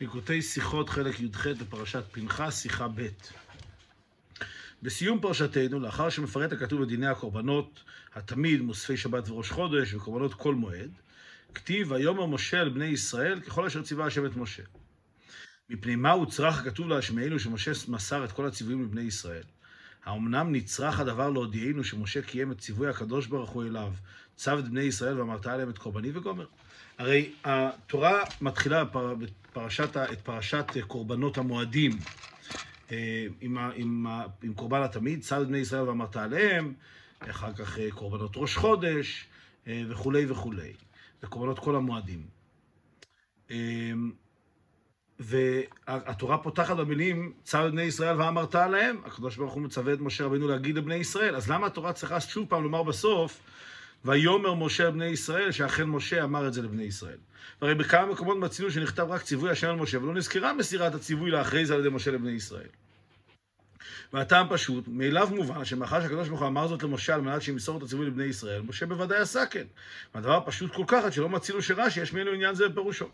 ליקוטי שיחות, חלק י"ח בפרשת פנחס, שיחה ב'. בסיום פרשתנו, לאחר שמפרט הכתוב בדיני הקורבנות, התמיד, מוספי שבת וראש חודש וקורבנות כל מועד, כתיב, ויאמר משה אל בני ישראל ככל אשר ציווה השם את משה. מפני מה הוצרך הכתוב להשמיענו שמשה מסר את כל הציוויים לבני ישראל? האמנם נצרך הדבר להודיענו שמשה קיים את ציווי הקדוש ברוך הוא אליו, צו את בני ישראל ואמרת עליהם את קורבני וגומר? הרי התורה מתחילה בפרשת, את פרשת קורבנות המועדים אה, עם, עם, עם קורבן התמיד, את בני ישראל ואמרת עליהם, אחר כך אה, קורבנות ראש חודש אה, וכולי וכולי, וקורבנות כל המועדים. והתורה פותחת במילים, את בני ישראל ואמרת עליהם, הקדוש ברוך הוא מצווה את משה רבינו להגיד לבני ישראל. אז למה התורה צריכה שוב פעם לומר בסוף, ויאמר משה לבני ישראל, שאכן משה אמר את זה לבני ישראל. והרי בכמה מקומות מצינו שנכתב רק ציווי השם על משה, ולא נזכרה מסירת הציווי לאחרי זה על ידי משה לבני ישראל. והטעם פשוט, מאליו מובן שמאחר שהקדוש ברוך הוא אמר זאת למשה על מנת שימסור את הציווי לבני ישראל, משה בוודאי עשה כן. והדבר פשוט כל כך עד שלא מצינו שרש"י ישמיענו עניין זה בפירושו.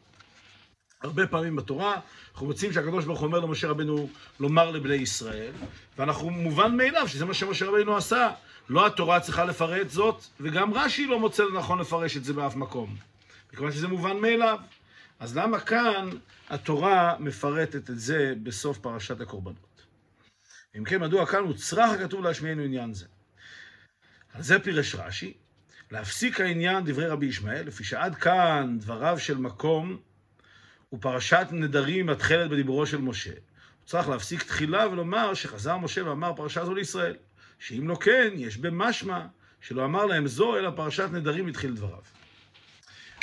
הרבה פעמים בתורה אנחנו מוצאים שהקדוש ברוך הוא אומר למשה רבנו לומר לבני ישראל, ואנחנו מובן מאליו שזה מה שמשה רבנו עשה. לא התורה צריכה לפרט זאת, וגם רש"י לא מוצא לנכון לפרש את זה באף מקום. מכיוון שזה מובן מאליו. אז למה כאן התורה מפרטת את זה בסוף פרשת הקורבנות? אם כן, מדוע כאן הוצרך הכתוב להשמיענו עניין זה? על זה פירש רש"י, להפסיק העניין דברי רבי ישמעאל, לפי שעד כאן דבריו של מקום ופרשת נדרים מתחלת בדיבורו של משה. הוא צריך להפסיק תחילה ולומר שחזר משה ואמר פרשה זו לישראל. שאם לא כן, יש במשמע שלא אמר להם זו, אלא פרשת נדרים התחיל דבריו.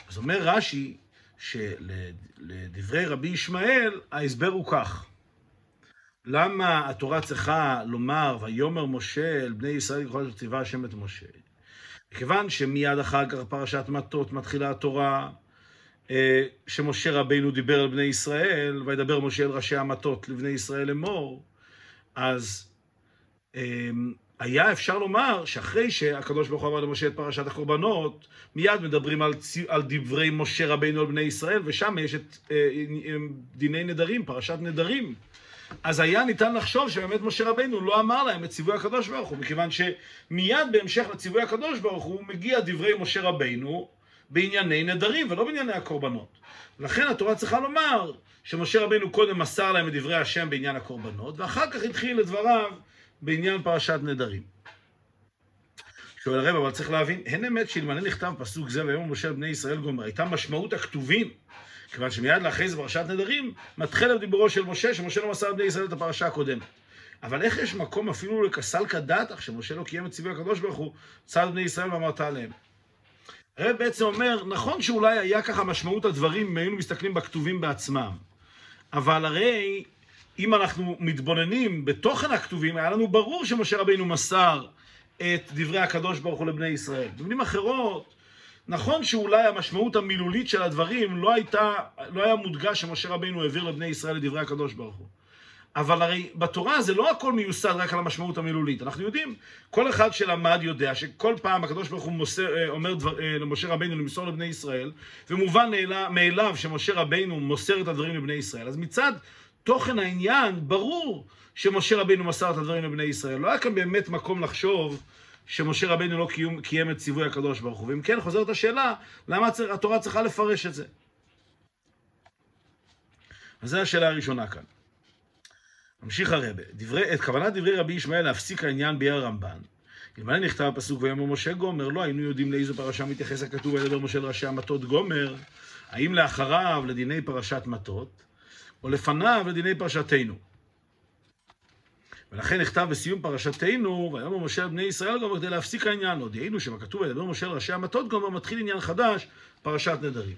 אז אומר רש"י, שלדברי רבי ישמעאל, ההסבר הוא כך. למה התורה צריכה לומר, ויאמר משה אל בני ישראל ככל שציווה השם את משה? מכיוון שמיד אחר כך פרשת מטות מתחילה התורה, שמשה רבינו דיבר על בני ישראל, וידבר משה אל ראשי המטות לבני ישראל לאמור, אז אמ, היה אפשר לומר שאחרי שהקדוש ברוך הוא אמר למשה את פרשת הקורבנות, מיד מדברים על, צי, על דברי משה רבינו על בני ישראל, ושם יש את אה, אה, דיני נדרים, פרשת נדרים. אז היה ניתן לחשוב שבאמת משה רבינו לא אמר להם את ציווי הקדוש ברוך הוא, מכיוון שמיד בהמשך לציווי הקדוש ברוך הוא מגיע דברי משה רבינו בענייני נדרים ולא בענייני הקורבנות. לכן התורה צריכה לומר שמשה רבינו קודם מסר להם את דברי השם בעניין הקורבנות, ואחר כך התחיל את דבריו בעניין פרשת נדרים. שואל הרב, אבל צריך להבין, אין אמת שאלמלא נכתב פסוק זה ויאמר משה בני ישראל גומר, הייתה משמעות הכתובים, כיוון שמיד לאחרי זה פרשת נדרים, מתחיל דיבורו של משה, שמשה לא מסר לבני ישראל את הפרשה הקודמת. אבל איך יש מקום אפילו לקסלקא דתך, שמשה לא קיים את ציווי הקדוש ברוך הוא, צד בני ישראל ואמרת עליהם. הרב בעצם אומר, נכון שאולי היה ככה משמעות הדברים אם היינו מסתכלים בכתובים בעצמם, אבל הרי אם אנחנו מתבוננים בתוכן הכתובים, היה לנו ברור שמשה רבינו מסר את דברי הקדוש ברוך הוא לבני ישראל. במילים אחרות, נכון שאולי המשמעות המילולית של הדברים לא הייתה, לא היה מודגש שמשה רבינו העביר לבני ישראל את דברי הקדוש ברוך הוא. אבל הרי בתורה זה לא הכל מיוסד רק על המשמעות המילולית. אנחנו יודעים, כל אחד שלמד יודע שכל פעם הקדוש ברוך הוא מוסר, אה, אומר דבר, אה, למשה רבינו למסור לבני ישראל, ומובן מאליו שמשה רבינו מוסר את הדברים לבני ישראל. אז מצד תוכן העניין, ברור שמשה רבינו מסר את הדברים לבני ישראל. לא היה כאן באמת מקום לחשוב שמשה רבינו לא קיים, קיים את ציווי הקדוש ברוך הוא. ואם כן, חוזרת השאלה, למה התורה צריכה לפרש את זה? אז זו השאלה הראשונה כאן. ממשיך הרבה, דברי, את כוונת דברי רבי ישמעאל להפסיק העניין ביער הרמב"ן. אלמלא נכתב הפסוק ויאמר משה גומר, לא היינו יודעים לאיזו פרשה מתייחס הכתוב וידבר משה לראשי המטות גומר, האם לאחריו לדיני פרשת מטות, או לפניו לדיני פרשתנו. ולכן נכתב בסיום פרשתנו, ויאמר משה על בני ישראל גומר כדי להפסיק העניין. הודיענו שבכתוב וידבר משה לראשי המטות גומר, מתחיל עניין חדש, פרשת נדרים.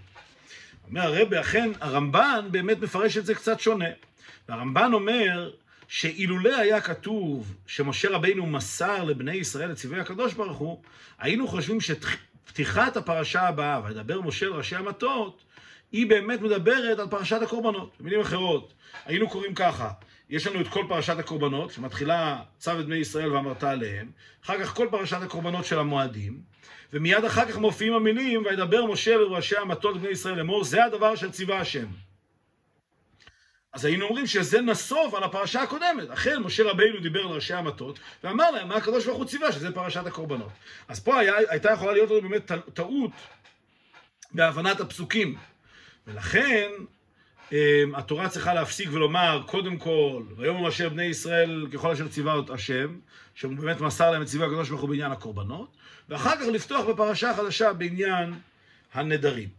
אומר הרבי, אכן הרמב"ן באמת מפרש את זה קצת שונה. והרמב"ן אומר שאילולא היה כתוב שמשה רבינו מסר לבני ישראל את צבעי הקדוש ברוך הוא, היינו חושבים שפתיחת הפרשה הבאה, וידבר משה לראשי המטות, היא באמת מדברת על פרשת הקורבנות. במילים אחרות, היינו קוראים ככה, יש לנו את כל פרשת הקורבנות, שמתחילה צו את בני ישראל ואמרת עליהם, אחר כך כל פרשת הקורבנות של המועדים, ומיד אחר כך מופיעים המילים, וידבר משה לראשי המטות בני ישראל לאמור, זה הדבר של ציווה השם. אז היינו אומרים שזה נסוב על הפרשה הקודמת. אכן, משה רבינו דיבר לראשי המטות, ואמר להם מה הקדוש ברוך הוא ציווה, שזה פרשת הקורבנות. אז פה היה, הייתה יכולה להיות לנו באמת טעות בהבנת הפסוקים. ולכן, אמ, התורה צריכה להפסיק ולומר, קודם כל, ויאמר אשר בני ישראל ככל אשר ציווה את השם, שהוא באמת מסר להם את ציווי הקדוש ברוך הוא בעניין הקורבנות, ואחר כך לפתוח בפרשה חדשה בעניין הנדרים.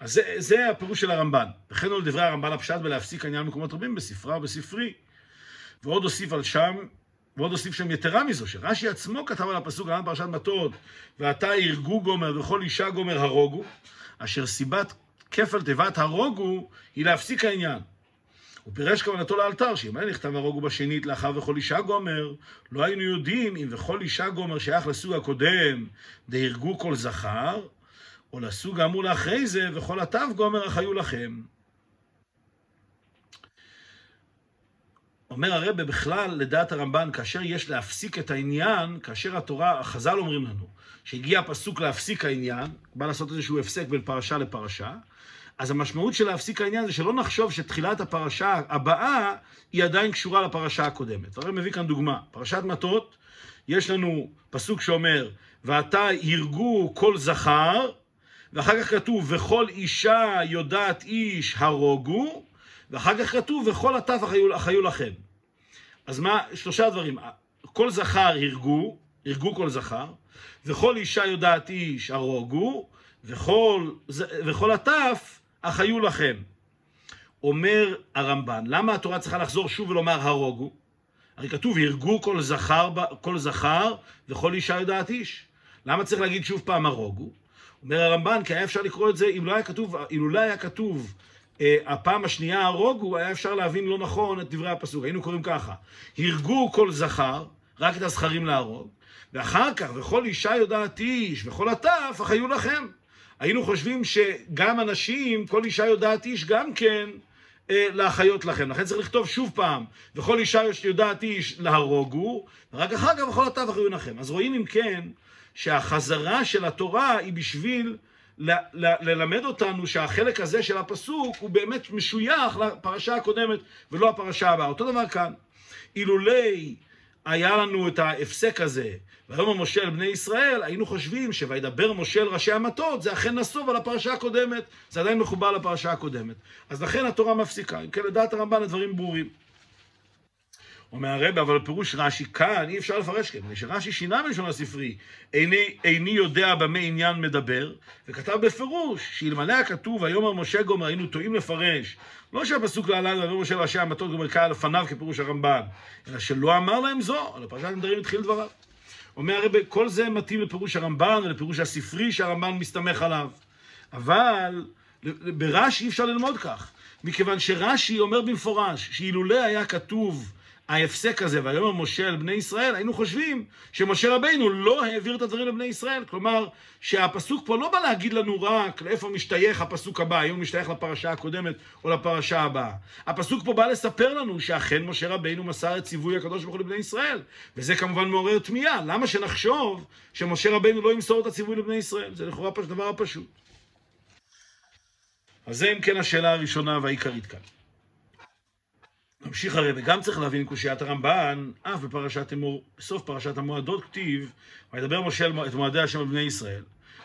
אז זה, זה הפירוש של הרמב"ן. וכן הוא לדברי הרמב"ן הפשט בלהפסיק עניין מקומות רבים בספרה ובספרי. ועוד הוסיף על שם, ועוד הוסיף שם יתרה מזו, שרש"י עצמו כתב על הפסוק על פרשת מטות, ועתה ירגו גומר וכל אישה גומר הרוגו, אשר סיבת כפל תיבת הרוגו היא להפסיק העניין. הוא פירש כוונתו לאלתר, שאם היה נכתב הרוגו בשנית לאחר וכל אישה גומר, לא היינו יודעים אם וכל אישה גומר שייך לסוג הקודם, דהרגו כל זכר, או לסוג האמור לאחרי זה, וכל התו גומר החיו לכם. אומר הרבה בכלל, לדעת הרמב"ן, כאשר יש להפסיק את העניין, כאשר התורה, החז"ל אומרים לנו, שהגיע הפסוק להפסיק העניין, בא לעשות איזשהו הפסק בין פרשה לפרשה, אז המשמעות של להפסיק העניין זה שלא נחשוב שתחילת הפרשה הבאה היא עדיין קשורה לפרשה הקודמת. הרי מביא כאן דוגמה, פרשת מטות, יש לנו פסוק שאומר, ועתה הרגו כל זכר, ואחר כך כתוב, וכל אישה יודעת איש הרוגו, ואחר כך כתוב, וכל הטף החיו, החיו לכם. אז מה, שלושה דברים. כל זכר הרגו, הרגו כל זכר, וכל אישה יודעת איש הרוגו, וכל, וכל הטף החיו לכם. אומר הרמב"ן, למה התורה צריכה לחזור שוב ולומר הרוגו? הרי כתוב, הרגו כל זכר, כל זכר וכל אישה יודעת איש. למה צריך להגיד שוב פעם הרוגו? אומר הרמב"ן, כי היה אפשר לקרוא את זה, אם לא היה כתוב, אילולא היה כתוב אה, הפעם השנייה הרוגו, היה אפשר להבין לא נכון את דברי הפסוק. היינו קוראים ככה, הרגו כל זכר, רק את הזכרים להרוג, ואחר כך, וכל אישה יודעת איש, וכל הטף, החיו לכם. היינו חושבים שגם אנשים, כל אישה יודעת איש, גם כן אה, להחיות לכם. לכן צריך לכתוב שוב פעם, וכל אישה יודעת איש להרוגו, ורק אחר כך וכל הטף החיו לכם. אז רואים אם כן, שהחזרה של התורה היא בשביל ל- ל- ללמד אותנו שהחלק הזה של הפסוק הוא באמת משוייך לפרשה הקודמת ולא הפרשה הבאה. אותו דבר כאן. אילולי היה לנו את ההפסק הזה, ויאמר משה אל בני ישראל, היינו חושבים שוידבר משה אל ראשי המטות, זה אכן נסוב על הפרשה הקודמת, זה עדיין מחובר לפרשה הקודמת. אז לכן התורה מפסיקה. אם כן, לדעת הרמב"ן הדברים ברורים. אומר הרב, אבל פירוש רש"י כאן אי אפשר לפרש כן, שרש"י שינה בלשון הספרי, איני, איני יודע במה עניין מדבר, וכתב בפירוש שאלמלא הכתוב ויאמר משה גומר היינו טועים לפרש, לא שהפסוק להלן ויאמר משה ראשי המטות גומר קהל לפניו כפירוש הרמב"ן, אלא שלא אמר להם זו, על הפרשת נדרים התחיל דבריו. אומר הרב, כל זה מתאים לפירוש הרמב"ן ולפירוש הספרי שהרמב"ן מסתמך עליו, אבל ברש"י אי אפשר ללמוד כך, מכיוון שרש"י אומר במפורש שאילולא היה כתוב ההפסק הזה, ויאמר משה אל בני ישראל, היינו חושבים שמשה רבינו לא העביר את הדברים לבני ישראל. כלומר, שהפסוק פה לא בא להגיד לנו רק לאיפה משתייך הפסוק הבא, האם הוא משתייך לפרשה הקודמת או לפרשה הבאה. הפסוק פה בא לספר לנו שאכן משה רבינו מסר את ציווי הקדוש ברוך הוא לבני ישראל. וזה כמובן מעורר תמיהה. למה שנחשוב שמשה רבינו לא ימסור את הציווי לבני ישראל? זה לכאורה דבר הפשוט. אז זה אם כן השאלה הראשונה והעיקרית כאן. ממשיך הרי, וגם צריך להבין קושיית הרמב"ן, אף בפרשת אמור, בסוף פרשת המועדות כתיב, וידבר משה את מועדי השם על בני ישראל.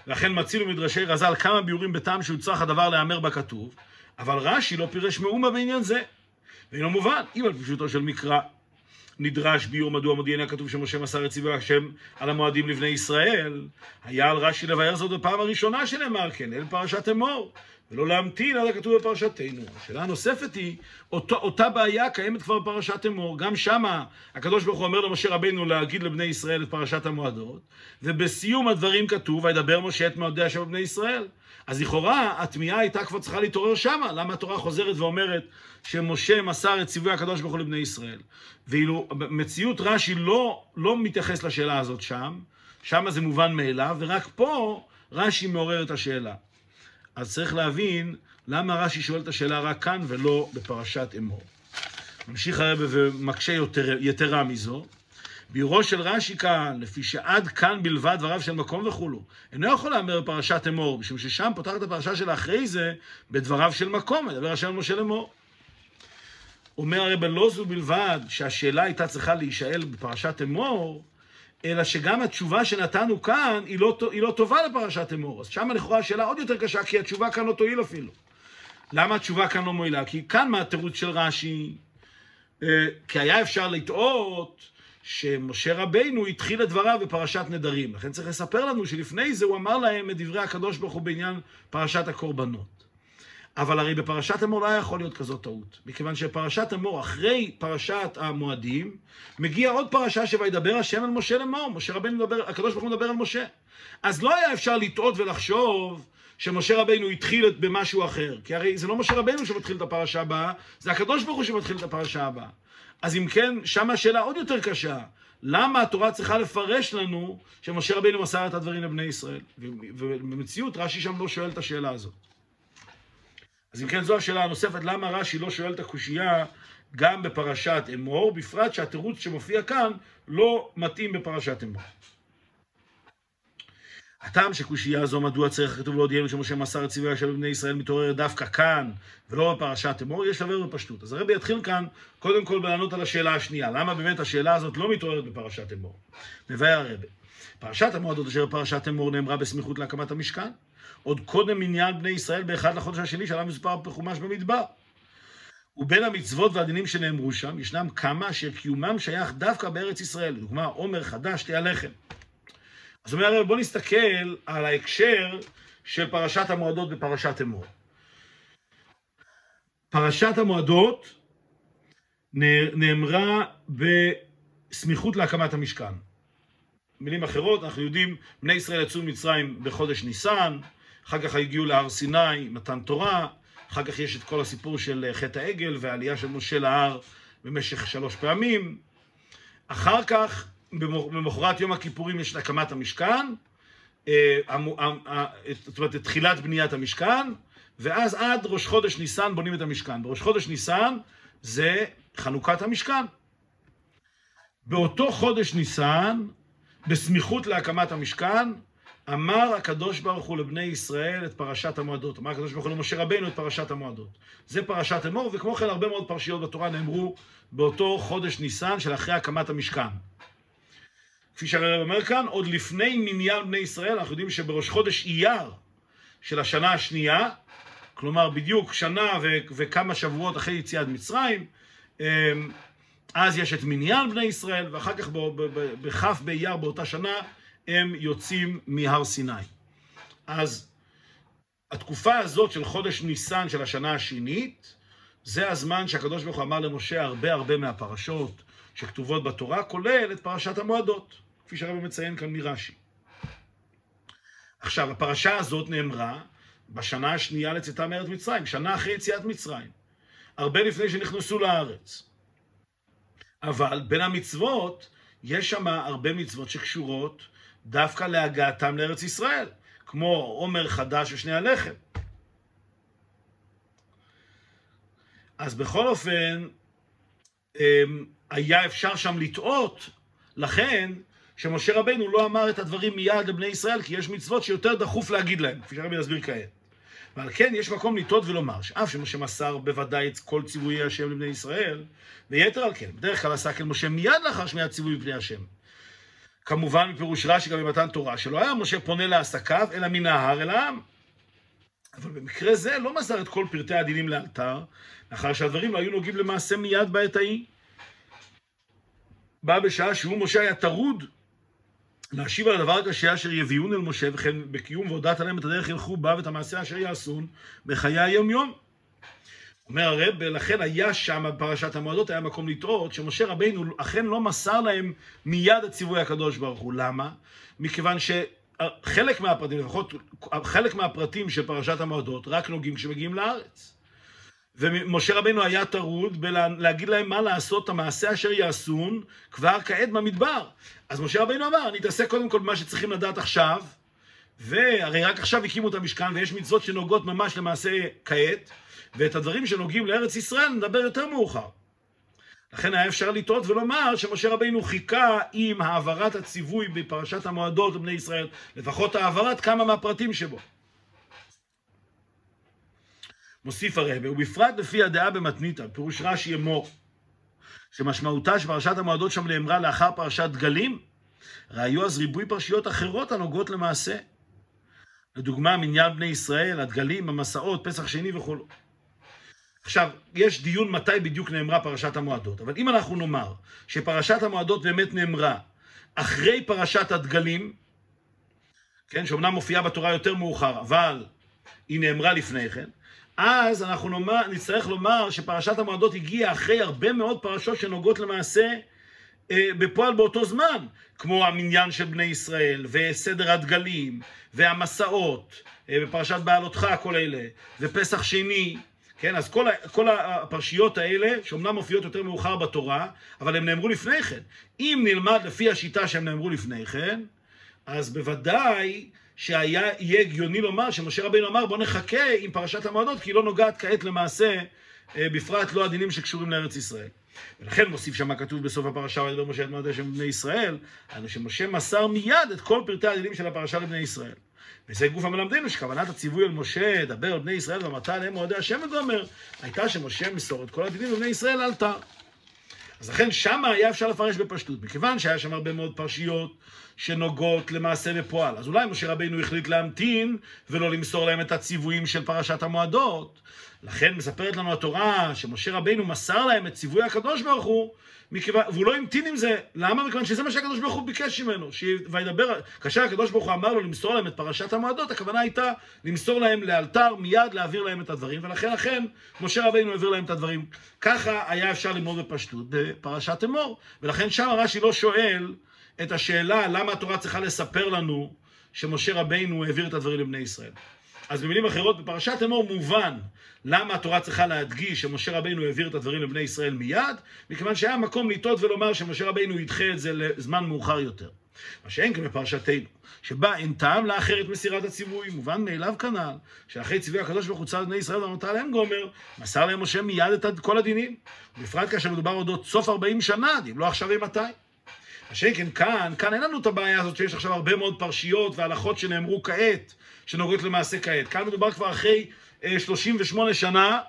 לכן מצילו מדרשי רז"ל כמה ביורים בטעם שהוצרך הדבר להיאמר בכתוב, אבל רש"י לא פירש מאומה בעניין זה. ואינו מובן, אם על פשוטו של מקרא נדרש ביור מדוע מודיעין הכתוב שמשה מסר את ציווי השם על המועדים לבני ישראל, היה על רש"י לבאר זאת בפעם הראשונה שנאמר כן, אל פרשת אמור. ולא להמתין עד הכתוב בפרשתנו. השאלה הנוספת היא, אותו, אותה בעיה קיימת כבר בפרשת אמור. גם שמה הקדוש ברוך הוא אומר למשה רבינו להגיד לבני ישראל את פרשת המועדות, ובסיום הדברים כתוב, וידבר משה את מועדי השם בבני ישראל. אז לכאורה התמיהה הייתה כבר צריכה להתעורר שמה. למה התורה חוזרת ואומרת שמשה מסר את ציווי הקדוש ברוך הוא לבני ישראל? ואילו מציאות רש"י לא, לא מתייחס לשאלה הזאת שם, שמה זה מובן מאליו, ורק פה רש"י מעורר את השאלה. אז צריך להבין למה רש"י שואל את השאלה רק כאן ולא בפרשת אמור. ממשיך הרב ומקשה יותר, יתרה מזו. ביורו של רש"י כאן, לפי שעד כאן בלבד דבריו של מקום וכולו, אינו יכול להאמר בפרשת אמור, משום ששם פותחת הפרשה של אחרי זה בדבריו של מקום, מדבר השם משה לאמור. אומר הרב לא זו בלבד שהשאלה הייתה צריכה להישאל בפרשת אמור, אלא שגם התשובה שנתנו כאן היא לא, היא לא טובה לפרשת אמור. אז שם לכאורה השאלה עוד יותר קשה, כי התשובה כאן לא תועיל אפילו. למה התשובה כאן לא מועילה? כי כאן מה התירוץ של רש"י? אה, כי היה אפשר לטעות שמשה רבינו התחיל את דבריו בפרשת נדרים. לכן צריך לספר לנו שלפני זה הוא אמר להם את דברי הקדוש ברוך הוא בעניין פרשת הקורבנות. אבל הרי בפרשת אמור לא היה יכול להיות כזאת טעות, מכיוון שפרשת אמור, אחרי פרשת המועדים, מגיע עוד פרשה שוידבר השם על משה לאמור, משה רבינו מדבר, הקדוש ברוך הוא מדבר על משה. אז לא היה אפשר לטעות ולחשוב שמשה רבינו התחיל במשהו אחר, כי הרי זה לא משה רבינו שמתחיל את הפרשה הבאה, זה הקדוש ברוך הוא שמתחיל את הפרשה הבאה. אז אם כן, שם השאלה עוד יותר קשה. למה התורה צריכה לפרש לנו שמשה רבינו מסר את הדברים לבני ישראל? ובמציאות רש"י שם לא שואל את השאלה הזאת. אז אם כן, זו השאלה הנוספת, למה רש"י לא שואל את הקושייה גם בפרשת אמור, בפרט שהתירוץ שמופיע כאן לא מתאים בפרשת אמור. הטעם שקושייה זו, מדוע צריך כתוב להודיענו שמשה מסר את צבעי השם בבני ישראל מתעורר דווקא כאן ולא בפרשת אמור, יש לבר בפשטות. אז הרבי יתחיל כאן קודם כל בלענות על השאלה השנייה, למה באמת השאלה הזאת לא מתעוררת בפרשת אמור? מבאר הרבי. פרשת המועדות אשר פרשת אמור נאמרה בסמיכות להקמת המשכן. עוד קודם מניין בני ישראל באחד לחודש השני שעליו מסופר בחומש במדבר. ובין המצוות והדינים שנאמרו שם, ישנם כמה אשר קיומם שייך דווקא בארץ ישראל. לדוגמה, עומר חדש תהיה לחם. אז אומר, בוא נסתכל על ההקשר של פרשת המועדות בפרשת אמור. פרשת המועדות נאמרה בסמיכות להקמת המשכן. במילים אחרות, אנחנו יודעים, בני ישראל יצאו ממצרים בחודש ניסן, אחר כך הגיעו להר סיני, מתן תורה, אחר כך יש את כל הסיפור של חטא העגל והעלייה של משה להר במשך שלוש פעמים. אחר כך, במחרת יום הכיפורים יש את הקמת המשכן, אה, זאת אומרת, את תחילת בניית המשכן, ואז עד ראש חודש ניסן בונים את המשכן. בראש חודש ניסן זה חנוכת המשכן. באותו חודש ניסן, בסמיכות להקמת המשכן, אמר הקדוש ברוך הוא לבני ישראל את פרשת המועדות. אמר הקדוש ברוך הוא למשה רבינו את פרשת המועדות. זה פרשת אמור, וכמו כן הרבה מאוד פרשיות בתורה נאמרו באותו חודש ניסן של אחרי הקמת המשכן. כפי שהרב אומר כאן, עוד לפני מניין בני ישראל, אנחנו יודעים שבראש חודש אייר של השנה השנייה, כלומר בדיוק שנה ו- וכמה שבועות אחרי יציאת מצרים, אמ, אז יש את מניין בני ישראל, ואחר כך בכ' באייר באותה שנה הם יוצאים מהר סיני. אז התקופה הזאת של חודש ניסן של השנה השנית, זה הזמן שהקדוש ברוך הוא אמר למשה הרבה הרבה מהפרשות שכתובות בתורה, כולל את פרשת המועדות, כפי שהרב מציין כאן מרש"י. עכשיו, הפרשה הזאת נאמרה בשנה השנייה לצאתה מארץ מצרים, שנה אחרי יציאת מצרים, הרבה לפני שנכנסו לארץ. אבל בין המצוות, יש שם הרבה מצוות שקשורות דווקא להגעתם לארץ ישראל, כמו עומר חדש ושני הלחם. אז בכל אופן, אמ, היה אפשר שם לטעות, לכן שמשה רבנו לא אמר את הדברים מיד לבני ישראל, כי יש מצוות שיותר דחוף להגיד להם, כפי שהרבי יסביר כעת. ועל כן יש מקום לטעות ולומר, שאף שמשה מסר בוודאי את כל ציוויי השם לבני ישראל, ויתר על כן, בדרך כלל עשה כן משה מיד לאחר שמיעת ציווי בפני השם. כמובן בפירוש רש"י גם במתן תורה, שלא היה משה פונה לעסקיו, אלא מן ההר אל העם. אבל במקרה זה לא מסר את כל פרטי הדינים לאלתר, לאחר שהדברים לא היו נוגעים למעשה מיד בעת ההיא. בא בשעה שהוא, משה, היה טרוד להשיב על הדבר הקשה אשר יביאון אל משה, וכן בקיום והודעת עליהם את הדרך ילכו בה ואת המעשה אשר יעשון בחיי היום-יום. אומר הרב, לכן היה שם בפרשת המועדות, היה מקום לטעות, שמשה רבינו אכן לא מסר להם מיד את ציווי הקדוש ברוך הוא. למה? מכיוון שחלק מהפרטים, לפחות חלק מהפרטים של פרשת המועדות, רק נוגעים כשמגיעים לארץ. ומשה רבינו היה טרוד בלהגיד להם מה לעשות, המעשה אשר יעשון, כבר כעת במדבר. אז משה רבינו אמר, אני אתעסק קודם כל במה שצריכים לדעת עכשיו, והרי רק עכשיו הקימו את המשכן, ויש מצוות שנוגעות ממש למעשה כעת, ואת הדברים שנוגעים לארץ ישראל נדבר יותר מאוחר. לכן היה אפשר לטעות ולומר שמשה רבינו חיכה עם העברת הציווי בפרשת המועדות לבני ישראל, לפחות העברת כמה מהפרטים שבו. מוסיף הרבה, ובפרט לפי הדעה במתניתא, פירוש רש"י אמור, שמשמעותה שפרשת המועדות שם נאמרה לאחר פרשת דגלים, ראיו אז ריבוי פרשיות אחרות הנוגעות למעשה. לדוגמה, מניין בני ישראל, הדגלים, המסעות, פסח שני וכו'. עכשיו, יש דיון מתי בדיוק נאמרה פרשת המועדות, אבל אם אנחנו נאמר שפרשת המועדות באמת נאמרה אחרי פרשת הדגלים, כן, שאומנם מופיעה בתורה יותר מאוחר, אבל היא נאמרה לפני כן, אז אנחנו נאמר, נצטרך לומר שפרשת המועדות הגיעה אחרי הרבה מאוד פרשות שנוגעות למעשה אה, בפועל באותו זמן, כמו המניין של בני ישראל, וסדר הדגלים, והמסעות, אה, בפרשת בעלותך, כל אלה, ופסח שני, כן, אז כל, כל הפרשיות האלה, שאומנם מופיעות יותר מאוחר בתורה, אבל הן נאמרו לפני כן. אם נלמד לפי השיטה שהן נאמרו לפני כן, אז בוודאי שיהיה הגיוני לומר שמשה רבינו אמר בוא נחכה עם פרשת המועדות כי היא לא נוגעת כעת למעשה, אה, בפרט לא הדינים שקשורים לארץ ישראל. ולכן מוסיף שם כתוב בסוף הפרשה, וידבר משה את מועדי שם בני ישראל, שמשה מסר מיד את כל פרטי הדינים של הפרשה לבני ישראל. וזה גוף המלמדנו שכוונת הציווי על משה, דבר על בני ישראל ואמרת עליהם מועדי השם וגומר, הייתה שמשה מסור את כל הדינים לבני ישראל לאלתר. אז לכן שמה היה אפשר לפרש בפשטות, מכיוון שהיה שם הרבה מאוד פרשיות שנוגעות למעשה בפועל. אז אולי משה רבינו החליט להמתין ולא למסור להם את הציוויים של פרשת המועדות. לכן מספרת לנו התורה שמשה רבינו מסר להם את ציווי הקדוש ברוך הוא, והוא לא המתין עם זה. למה? מכיוון שזה מה שהקדוש ברוך הוא ביקש ממנו. וידבר, כאשר הקדוש ברוך הוא אמר לו למסור להם את פרשת המועדות, הכוונה הייתה למסור להם לאלתר, מיד להעביר להם את הדברים, ולכן אכן משה רבינו העביר להם את הדברים. ככה היה אפשר ללמוד בפשטות בפרשת אמור. ולכן שם רש"י לא שואל את השאלה למה התורה צריכה לספר לנו שמשה רבינו העביר את הדברים לבני ישראל. אז במילים אחרות, בפרשת אמור מובן למה התורה צריכה להדגיש שמשה רבינו העביר את הדברים לבני ישראל מיד, מכיוון שהיה מקום לטעות ולומר שמשה רבינו ידחה את זה לזמן מאוחר יותר. מה שאין כאן בפרשתנו, שבה אין טעם לאחר את מסירת הציווי, מובן מאליו כנ"ל, שאחרי ציווי הקדוש ברוך הוא צר לבני ישראל ואמרת להם גומר, מסר להם משה מיד את כל הדינים, בפרט כאשר מדובר אודות סוף 40 שנה, אם לא עכשיו ומתי. השקן כאן, כאן אין לנו את הבעיה הזאת שיש עכשיו הרבה מאוד פרשיות והלכות שנאמרו כעת, שנוגעות למעשה כעת. כאן מדובר כבר אחרי 38 אה, שנה,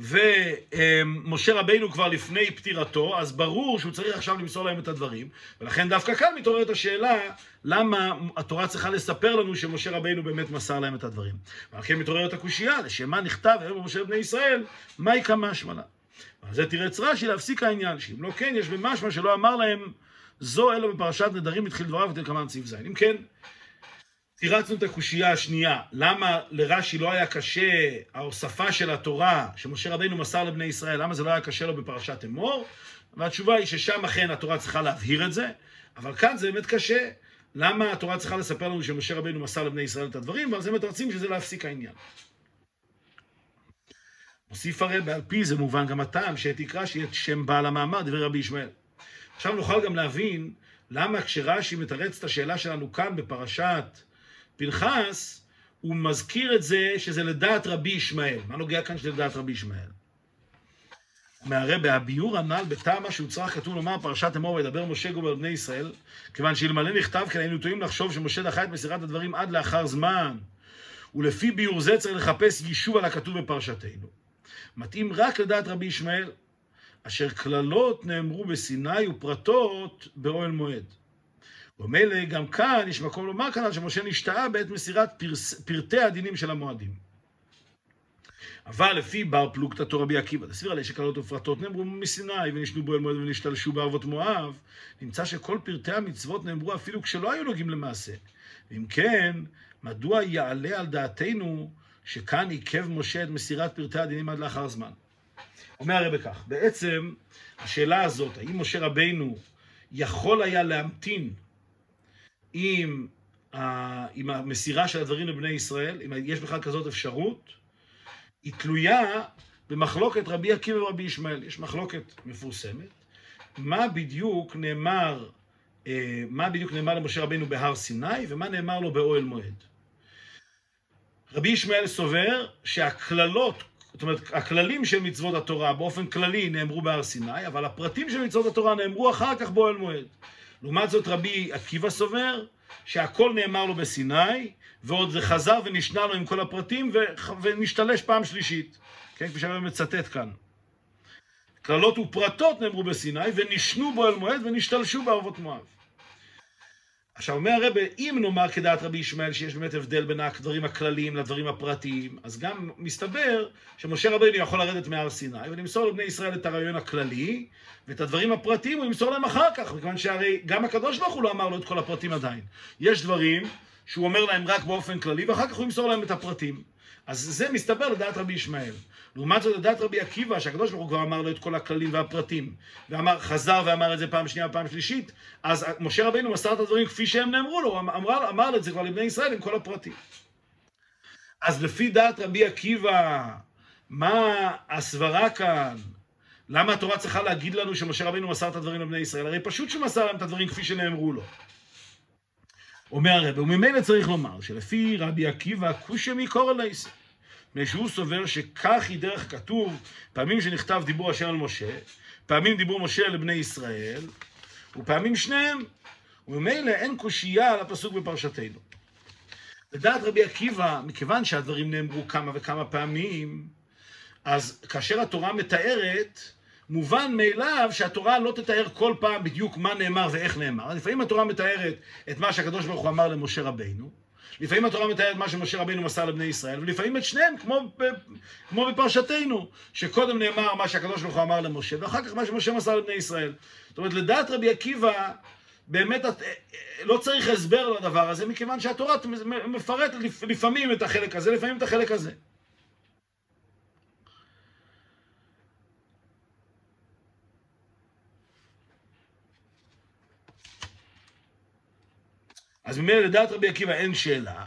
ומשה רבינו כבר לפני פטירתו, אז ברור שהוא צריך עכשיו למסור להם את הדברים, ולכן דווקא כאן מתעוררת השאלה למה התורה צריכה לספר לנו שמשה רבינו באמת מסר להם את הדברים. ועל כן מתעוררת הקושייה, לשם מה נכתב היום במשה בני ישראל, מהי כמה השמנה. אז זה תירץ רש"י להפסיק העניין, שאם לא כן, יש במשמע שלא אמר להם זו אלא בפרשת נדרים התחיל דבריו ותלקמן סעיף ז'. אם כן, תירצנו את הקושייה השנייה, למה לרש"י לא היה קשה ההוספה של התורה שמשה רבינו מסר לבני ישראל, למה זה לא היה קשה לו בפרשת אמור? והתשובה היא ששם אכן התורה צריכה להבהיר את זה, אבל כאן זה באמת קשה. למה התורה צריכה לספר לנו שמשה רבינו מסר לבני ישראל את הדברים, ועל זה מתרצים שזה להפסיק העניין. מוסיף הרי בעל פי זה מובן גם הטעם שתקרא שיהיה שם בעל המאמר, דברי רבי ישמעאל. עכשיו נוכל גם להבין למה כשרש"י מתרץ את השאלה שלנו כאן בפרשת פנחס, הוא מזכיר את זה שזה לדעת רבי ישמעאל. מה נוגע כאן שזה לדעת רבי ישמעאל? מהרי בהביור הנ"ל בטעם מה שהוצרך כתוב לומר פרשת אמור וידבר משה גובר בני ישראל כיוון שאלמלא נכתב כן היינו טועים לחשוב שמשה דחה את מסירת הדברים עד לאחר זמן ולפי ביור זה צריך לחפש יישוב על הכתוב בפרשתנו מתאים רק לדעת רבי ישמעאל, אשר קללות נאמרו בסיני ופרטות באוהל מועד. ומילא גם כאן יש מקום לומר כאן שמשה נשתאה בעת מסירת פרס, פרטי הדינים של המועדים. אבל לפי בר פלוגתא רבי עקיבא, דסביר עלי שקללות ופרטות נאמרו מסיני ונשנו באוהל מועד ונשתלשו בערבות מואב, נמצא שכל פרטי המצוות נאמרו אפילו כשלא היו נוגעים למעשה. ואם כן, מדוע יעלה על דעתנו שכאן עיכב משה את מסירת פרטי הדינים עד לאחר זמן. אומר הרי בכך, בעצם השאלה הזאת, האם משה רבינו יכול היה להמתין עם, ה, עם המסירה של הדברים לבני ישראל, אם יש בכלל כזאת אפשרות, היא תלויה במחלוקת רבי עקיבא ורבי ישמעאל. יש מחלוקת מפורסמת, מה בדיוק נאמר, אה, מה בדיוק נאמר למשה רבינו בהר סיני ומה נאמר לו באוהל מועד. רבי ישמעאל סובר שהקללות, זאת אומרת, הכללים של מצוות התורה באופן כללי נאמרו בהר סיני, אבל הפרטים של מצוות התורה נאמרו אחר כך באוהל מועד. לעומת זאת רבי עקיבא סובר שהכל נאמר לו בסיני, ועוד זה חזר ונשנה לו עם כל הפרטים ונשתלש פעם שלישית. כן, כפי שאני מצטט כאן. קללות ופרטות נאמרו בסיני, ונשנו בו אל מועד ונשתלשו בערבות מואב. עכשיו אומר הרב, אם נאמר כדעת רבי ישמעאל שיש באמת הבדל בין הדברים הכלליים לדברים הפרטיים, אז גם מסתבר שמשה רבינו יכול לרדת מהר סיני ולמסור לבני ישראל את הרעיון הכללי, ואת הדברים הפרטיים הוא ימסור להם אחר כך, מכיוון שהרי גם הקדוש ברוך הוא לא אמר לו את כל הפרטים עדיין. יש דברים שהוא אומר להם רק באופן כללי, ואחר כך הוא ימסור להם את הפרטים. אז זה מסתבר לדעת רבי ישמעאל. לעומת זאת, לדעת רבי עקיבא, שהקדוש ברוך הוא כבר אמר לו את כל הכללים והפרטים, ואמר, חזר ואמר את זה פעם שנייה ופעם שלישית, אז משה רבינו מסר את הדברים כפי שהם נאמרו לו, אמר, אמר, אמר את זה כבר לבני ישראל עם כל הפרטים. אז לפי דעת רבי עקיבא, מה הסברה כאן? למה התורה צריכה להגיד לנו שמשה רבינו מסר את הדברים לבני ישראל? הרי פשוט שהוא מסר להם את הדברים כפי שנאמרו לו. אומר הרב, וממילא צריך לומר שלפי רבי עקיבא, כושי מקורא לייסי. מפני שהוא סובר שכך היא דרך כתוב, פעמים שנכתב דיבור השם על משה, פעמים דיבור משה לבני ישראל, ופעמים שניהם, וממילא אין קושייה על הפסוק בפרשתנו. לדעת רבי עקיבא, מכיוון שהדברים נאמרו כמה וכמה פעמים, אז כאשר התורה מתארת, מובן מאליו שהתורה לא תתאר כל פעם בדיוק מה נאמר ואיך נאמר. לפעמים התורה מתארת את מה שהקדוש ברוך הוא אמר למשה רבינו, לפעמים התורה מתארת מה שמשה רבינו מסר לבני ישראל, ולפעמים את שניהם, כמו, כמו בפרשתנו, שקודם נאמר מה שהקדוש ברוך הוא אמר למשה, ואחר כך מה שמשה מסר לבני ישראל. זאת אומרת, לדעת רבי עקיבא, באמת לא צריך הסבר לדבר הזה, מכיוון שהתורה מפרטת לפעמים את החלק הזה, לפעמים את החלק הזה. אז ממילא לדעת רבי עקיבא אין שאלה,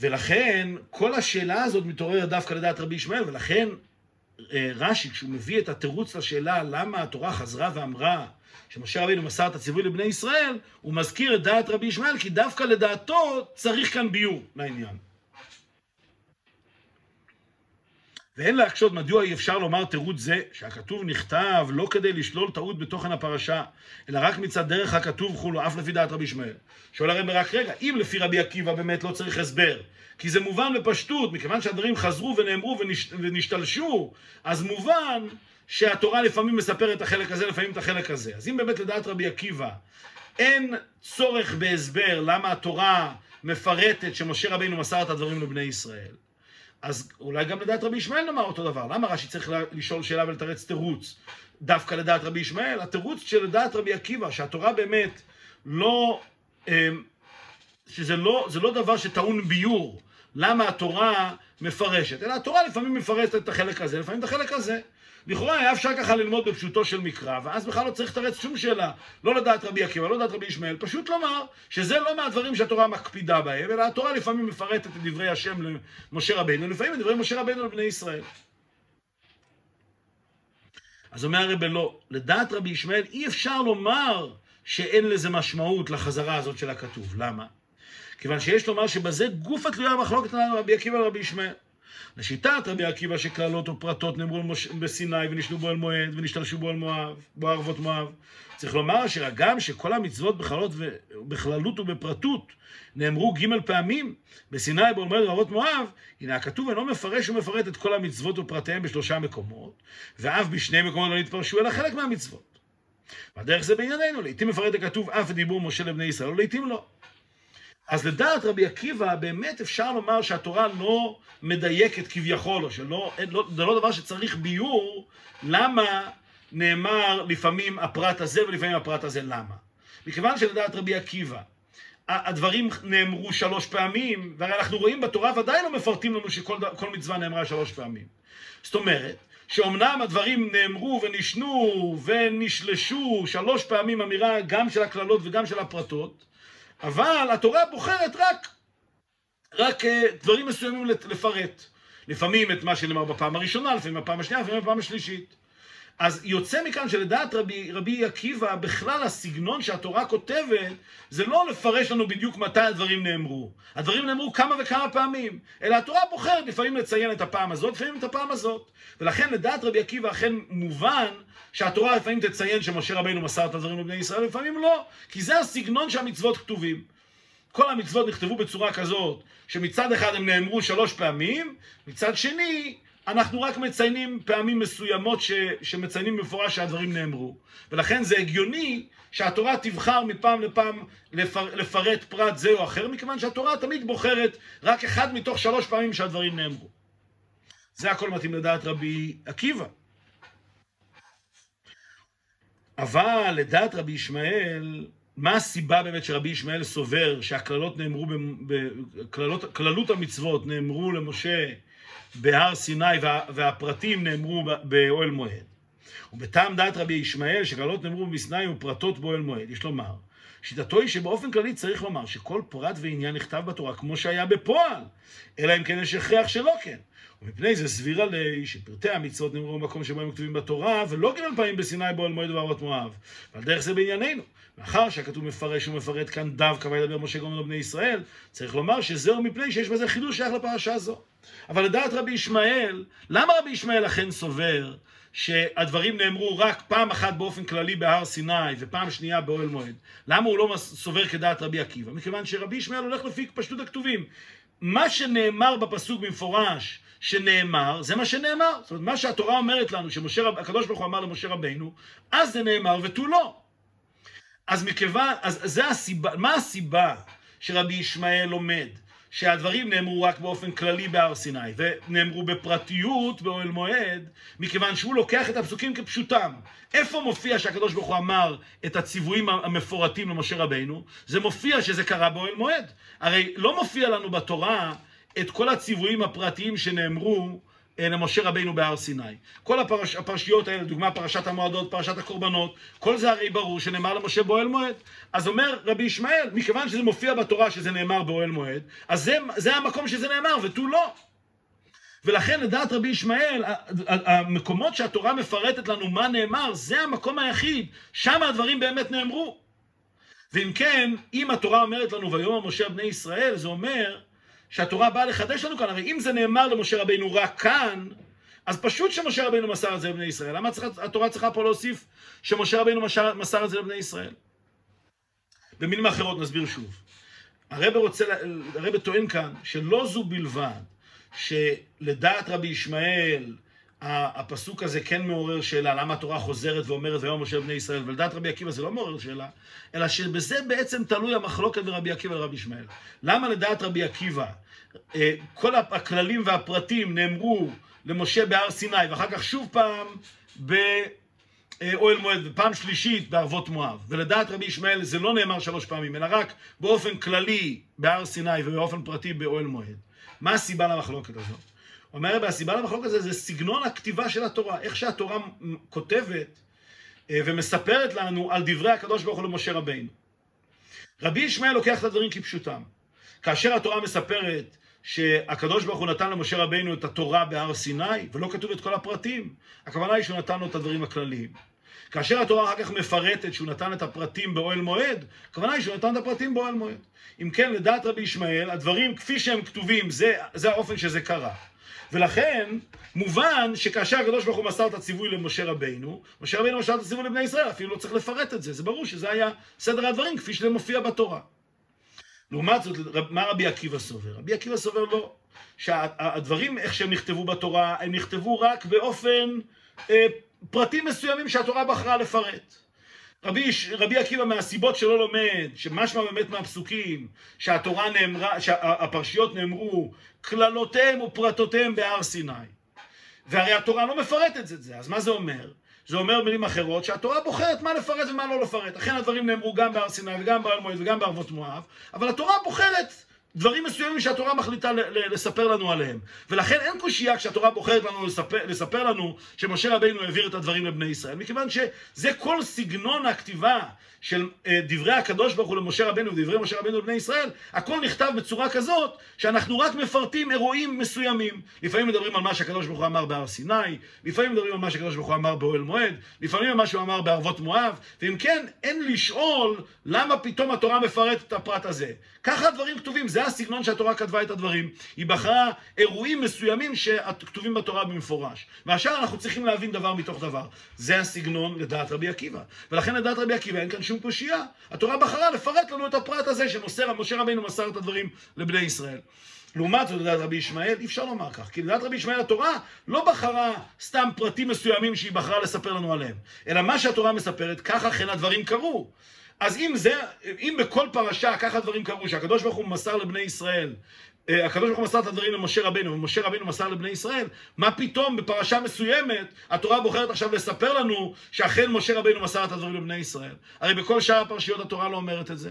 ולכן כל השאלה הזאת מתעוררת דווקא לדעת רבי ישמעאל, ולכן אה, רש"י, כשהוא מביא את התירוץ לשאלה למה התורה חזרה ואמרה שמשה רבינו מסר את הציווי לבני ישראל, הוא מזכיר את דעת רבי ישמעאל, כי דווקא לדעתו צריך כאן ביור לעניין. ואין להקשות מדוע אי אפשר לומר תירוץ זה, שהכתוב נכתב לא כדי לשלול טעות בתוכן הפרשה, אלא רק מצד דרך הכתוב כולו, אף לפי דעת רבי ישמעאל. שואל הרב רק רגע, אם לפי רבי עקיבא באמת לא צריך הסבר, כי זה מובן בפשטות, מכיוון שהדברים חזרו ונאמרו ונש... ונשתלשו, אז מובן שהתורה לפעמים מספרת את החלק הזה, לפעמים את החלק הזה. אז אם באמת לדעת רבי עקיבא אין צורך בהסבר למה התורה מפרטת שמשה רבינו מסר את הדברים לבני ישראל, אז אולי גם לדעת רבי ישמעאל נאמר אותו דבר. למה רש"י צריך לשאול שאלה ולתרץ תירוץ? דווקא לדעת רבי ישמעאל? התירוץ של לדעת רבי עקיבא, שהתורה באמת לא... אמ, שזה לא, לא דבר שטעון ביור. למה התורה מפרשת? אלא התורה לפעמים מפרשת את החלק הזה, לפעמים את החלק הזה. לכאורה היה אפשר ככה ללמוד בפשוטו של מקרא, ואז בכלל לא צריך לתרץ שום שאלה, לא לדעת רבי עקיבא, לא לדעת רבי ישמעאל, פשוט לומר שזה לא מהדברים שהתורה מקפידה בהם, אלא התורה לפעמים מפרטת את דברי השם למשה רבינו, לפעמים את דברי משה רבינו לבני ישראל. אז אומר הרב לא, לדעת רבי ישמעאל אי אפשר לומר שאין לזה משמעות לחזרה הזאת של הכתוב. למה? כיוון שיש לומר שבזה גופה תלויה המחלוקת על רבי עקיבא ורבי ישמעאל. לשיטת רבי עקיבא שקללות ופרטות נאמרו בסיני ונשנו בו אל מועד ונשתלשו בו אל מואב, בו ערבות מואב. צריך לומר שגם שכל המצוות בכללות ובכללות ובפרטות נאמרו ג' פעמים בסיני בו אל מועד וערבות מואב, הנה הכתוב אינו מפרש ומפרט את כל המצוות ופרטיהם בשלושה מקומות, ואף בשני מקומות לא נתפרשו אלא חלק מהמצוות. והדרך זה בענייננו, לעיתים מפרט הכתוב אף דיבור משה לבני ישראל, ולעיתים לא. אז לדעת רבי עקיבא, באמת אפשר לומר שהתורה לא מדייקת כביכול, או שלא, לא, זה לא דבר שצריך ביור, למה נאמר לפעמים הפרט הזה ולפעמים הפרט הזה, למה? מכיוון שלדעת רבי עקיבא, הדברים נאמרו שלוש פעמים, והרי אנחנו רואים בתורה ודאי לא מפרטים לנו שכל מצווה נאמרה שלוש פעמים. זאת אומרת, שאומנם הדברים נאמרו ונשנו ונשלשו שלוש פעמים אמירה גם של הקללות וגם של הפרטות, אבל התורה בוחרת רק, רק אה, דברים מסוימים לפרט. לפעמים את מה שנאמר בפעם הראשונה, לפעמים בפעם השנייה, לפעמים בפעם השלישית. אז יוצא מכאן שלדעת רבי, רבי עקיבא, בכלל הסגנון שהתורה כותבת, זה לא לפרש לנו בדיוק מתי הדברים נאמרו. הדברים נאמרו כמה וכמה פעמים, אלא התורה בוחרת לפעמים לציין את הפעם הזאת, לפעמים את הפעם הזאת. ולכן לדעת רבי עקיבא אכן מובן שהתורה לפעמים תציין שמשה רבינו מסר את הדברים לבני ישראל, לפעמים לא, כי זה הסגנון שהמצוות כתובים. כל המצוות נכתבו בצורה כזאת, שמצד אחד הם נאמרו שלוש פעמים, מצד שני, אנחנו רק מציינים פעמים מסוימות ש, שמציינים במפורש שהדברים נאמרו. ולכן זה הגיוני שהתורה תבחר מפעם לפעם לפר, לפרט פרט זה או אחר, מכיוון שהתורה תמיד בוחרת רק אחד מתוך שלוש פעמים שהדברים נאמרו. זה הכל מתאים לדעת רבי עקיבא. אבל לדעת רבי ישמעאל, מה הסיבה באמת שרבי ישמעאל סובר שהקללות נאמרו, כללות המצוות נאמרו למשה בהר סיני וה, והפרטים נאמרו באוהל מועד? ובטעם דעת רבי ישמעאל שקללות נאמרו בסיני ופרטות באוהל מועד, יש לומר, שיטתו היא שבאופן כללי צריך לומר שכל פרט ועניין נכתב בתורה כמו שהיה בפועל, אלא אם כן יש הכרח שלא כן. ומפני זה סבירה לי שפרטי המצוות נאמרו במקום שבו הם כתובים בתורה, ולא ג' פעמים בסיני באוהל מועד ובערות מואב. ועל דרך זה בענייננו. מאחר שהכתוב מפרש ומפרט כאן דווקא וידבר משה גורם לבני ישראל, צריך לומר שזהו מפני שיש בזה חידוש שייך לפרשה זו. אבל לדעת רבי ישמעאל, למה רבי ישמעאל אכן סובר שהדברים נאמרו רק פעם אחת באופן כללי בהר סיני ופעם שנייה באוהל מועד? למה הוא לא סובר כדעת רבי עקיבא? מכיוון שרבי ישמעאל הולך לפי פשטות הכתובים. מה שנאמר בפסוק במפורש, שנאמר, זה מה שנאמר. זאת אומרת, מה שהתורה אומרת לנו, שהקדוש ברוך הוא אמר למשה רבינו, אז זה נאמר ותו לא. אז מכיוון, אז זה הסיבה, מה הסיבה שרבי ישמעאל לומד? שהדברים נאמרו רק באופן כללי בהר סיני, ונאמרו בפרטיות באוהל מועד, מכיוון שהוא לוקח את הפסוקים כפשוטם. איפה מופיע שהקדוש ברוך הוא אמר את הציוויים המפורטים למשה רבינו? זה מופיע שזה קרה באוהל מועד. הרי לא מופיע לנו בתורה את כל הציוויים הפרטיים שנאמרו אה, למשה רבינו בהר סיני. כל הפרש, הפרשיות האלה, דוגמה פרשת המועדות, פרשת הקורבנות, כל זה הרי ברור שנאמר למשה באוהל מועד. אז אומר רבי ישמעאל, מכיוון שזה מופיע בתורה שזה נאמר באוהל מועד, אז זה, זה המקום שזה נאמר ותו לא. ולכן לדעת רבי ישמעאל, המקומות שהתורה מפרטת לנו מה נאמר, זה המקום היחיד, שם הדברים באמת נאמרו. ואם כן, אם התורה אומרת לנו ויאמר משה בני ישראל, זה אומר שהתורה באה לחדש לנו כאן, הרי אם זה נאמר למשה רבינו רק כאן, אז פשוט שמשה רבינו מסר את זה לבני ישראל. למה צריך, התורה צריכה פה להוסיף שמשה רבינו מסר, מסר את זה לבני ישראל? במילים אחרות נסביר שוב. הרב רוצה, הרב טוען כאן שלא זו בלבד שלדעת רבי ישמעאל הפסוק הזה כן מעורר שאלה, למה התורה חוזרת ואומרת ויום משה בני ישראל, ולדעת רבי עקיבא זה לא מעורר שאלה, אלא שבזה בעצם תלוי המחלוקת בין רבי עקיבא לרבי ישמעאל. למה לדעת רבי עקיבא אה, כל הכללים והפרטים נאמרו למשה בהר סיני, ואחר כך שוב פעם באוהל מועד, ופעם שלישית בערבות מואב, ולדעת רבי ישמעאל זה לא נאמר שלוש פעמים, אלא רק באופן כללי בהר סיני ובאופן פרטי באוהל מועד. מה הסיבה למחלוקת הזאת? אומר רבי, הסיבה למחלוקת הזה זה סגנון הכתיבה של התורה, איך שהתורה כותבת אה, ומספרת לנו על דברי הקדוש ברוך הוא למשה רבינו. רבי ישמעאל לוקח את הדברים כפשוטם. כאשר התורה מספרת שהקדוש ברוך הוא נתן למשה רבינו את התורה בהר סיני, ולא כתוב את כל הפרטים, הכוונה היא שהוא נתן לו את הדברים הכלליים. כאשר התורה אחר כך מפרטת שהוא נתן את הפרטים באוהל מועד, הכוונה היא שהוא נתן את הפרטים באוהל מועד. אם כן, לדעת רבי ישמעאל, הדברים כפי שהם כתובים, זה, זה האופן שזה קרה. ולכן, מובן שכאשר הקדוש ברוך הוא מסר את הציווי למשה רבינו, משה רבינו מסר את הציווי לבני ישראל, אפילו לא צריך לפרט את זה, זה ברור שזה היה סדר הדברים כפי שזה מופיע בתורה. לעומת זאת, מה רבי עקיבא סובר? רבי עקיבא סובר לא, שהדברים איך שהם נכתבו בתורה, הם נכתבו רק באופן, אה, פרטים מסוימים שהתורה בחרה לפרט. רבי, רבי עקיבא מהסיבות שלא לומד, שמשמע באמת מהפסוקים, שהתורה נאמרה, שהפרשיות נאמרו, קללותיהם ופרטותיהם בהר סיני. והרי התורה לא מפרטת את זה, אז מה זה אומר? זה אומר במילים אחרות שהתורה בוחרת מה לפרט ומה לא לפרט. אכן הדברים נאמרו גם בהר סיני וגם בהר מועד וגם בערבות מואב, אבל התורה בוחרת דברים מסוימים שהתורה מחליטה לספר לנו עליהם. ולכן אין קושייה כשהתורה בוחרת לנו לספר, לספר לנו שמשה רבינו העביר את הדברים לבני ישראל, מכיוון שזה כל סגנון הכתיבה של אה, דברי הקדוש ברוך הוא למשה רבינו ודברי משה רבינו לבני ישראל, הכל נכתב בצורה כזאת שאנחנו רק מפרטים אירועים מסוימים. לפעמים מדברים על מה שהקדוש ברוך הוא אמר בהר סיני, לפעמים מדברים על מה שהקדוש ברוך הוא אמר באוהל מועד, לפעמים על מה שהוא אמר בערבות מואב, ואם כן, אין לשאול למה פתאום התורה מפרטת את הפרט הזה. ככה הדברים כתובים, זה הסגנון שהתורה כתבה את הדברים. היא בחרה אירועים מסוימים שכתובים בתורה במפורש. ועכשיו אנחנו צריכים להבין דבר מתוך דבר. זה הסגנון לדעת רבי עקיבא. ולכן לדעת רבי עקיבא אין כאן שום קושייה. התורה בחרה לפרט לנו את הפרט הזה שמשה רבינו מסר את הדברים לבני ישראל. לעומת זאת, לדעת רבי ישמעאל, אי אפשר לומר כך. כי לדעת רבי ישמעאל התורה לא בחרה סתם פרטים מסוימים שהיא בחרה לספר לנו עליהם. אלא מה שהתורה מספרת, ככה אכן הדברים קרו. אז אם זה, אם בכל פרשה ככה הדברים קרו, שהקדוש ברוך הוא מסר לבני ישראל, הקדוש ברוך הוא מסר את הדברים למשה רבנו, ומשה רבנו מסר לבני ישראל, מה פתאום בפרשה מסוימת התורה בוחרת עכשיו לספר לנו שאכן משה רבנו מסר את הדברים לבני ישראל? הרי בכל שאר הפרשיות התורה לא אומרת את זה.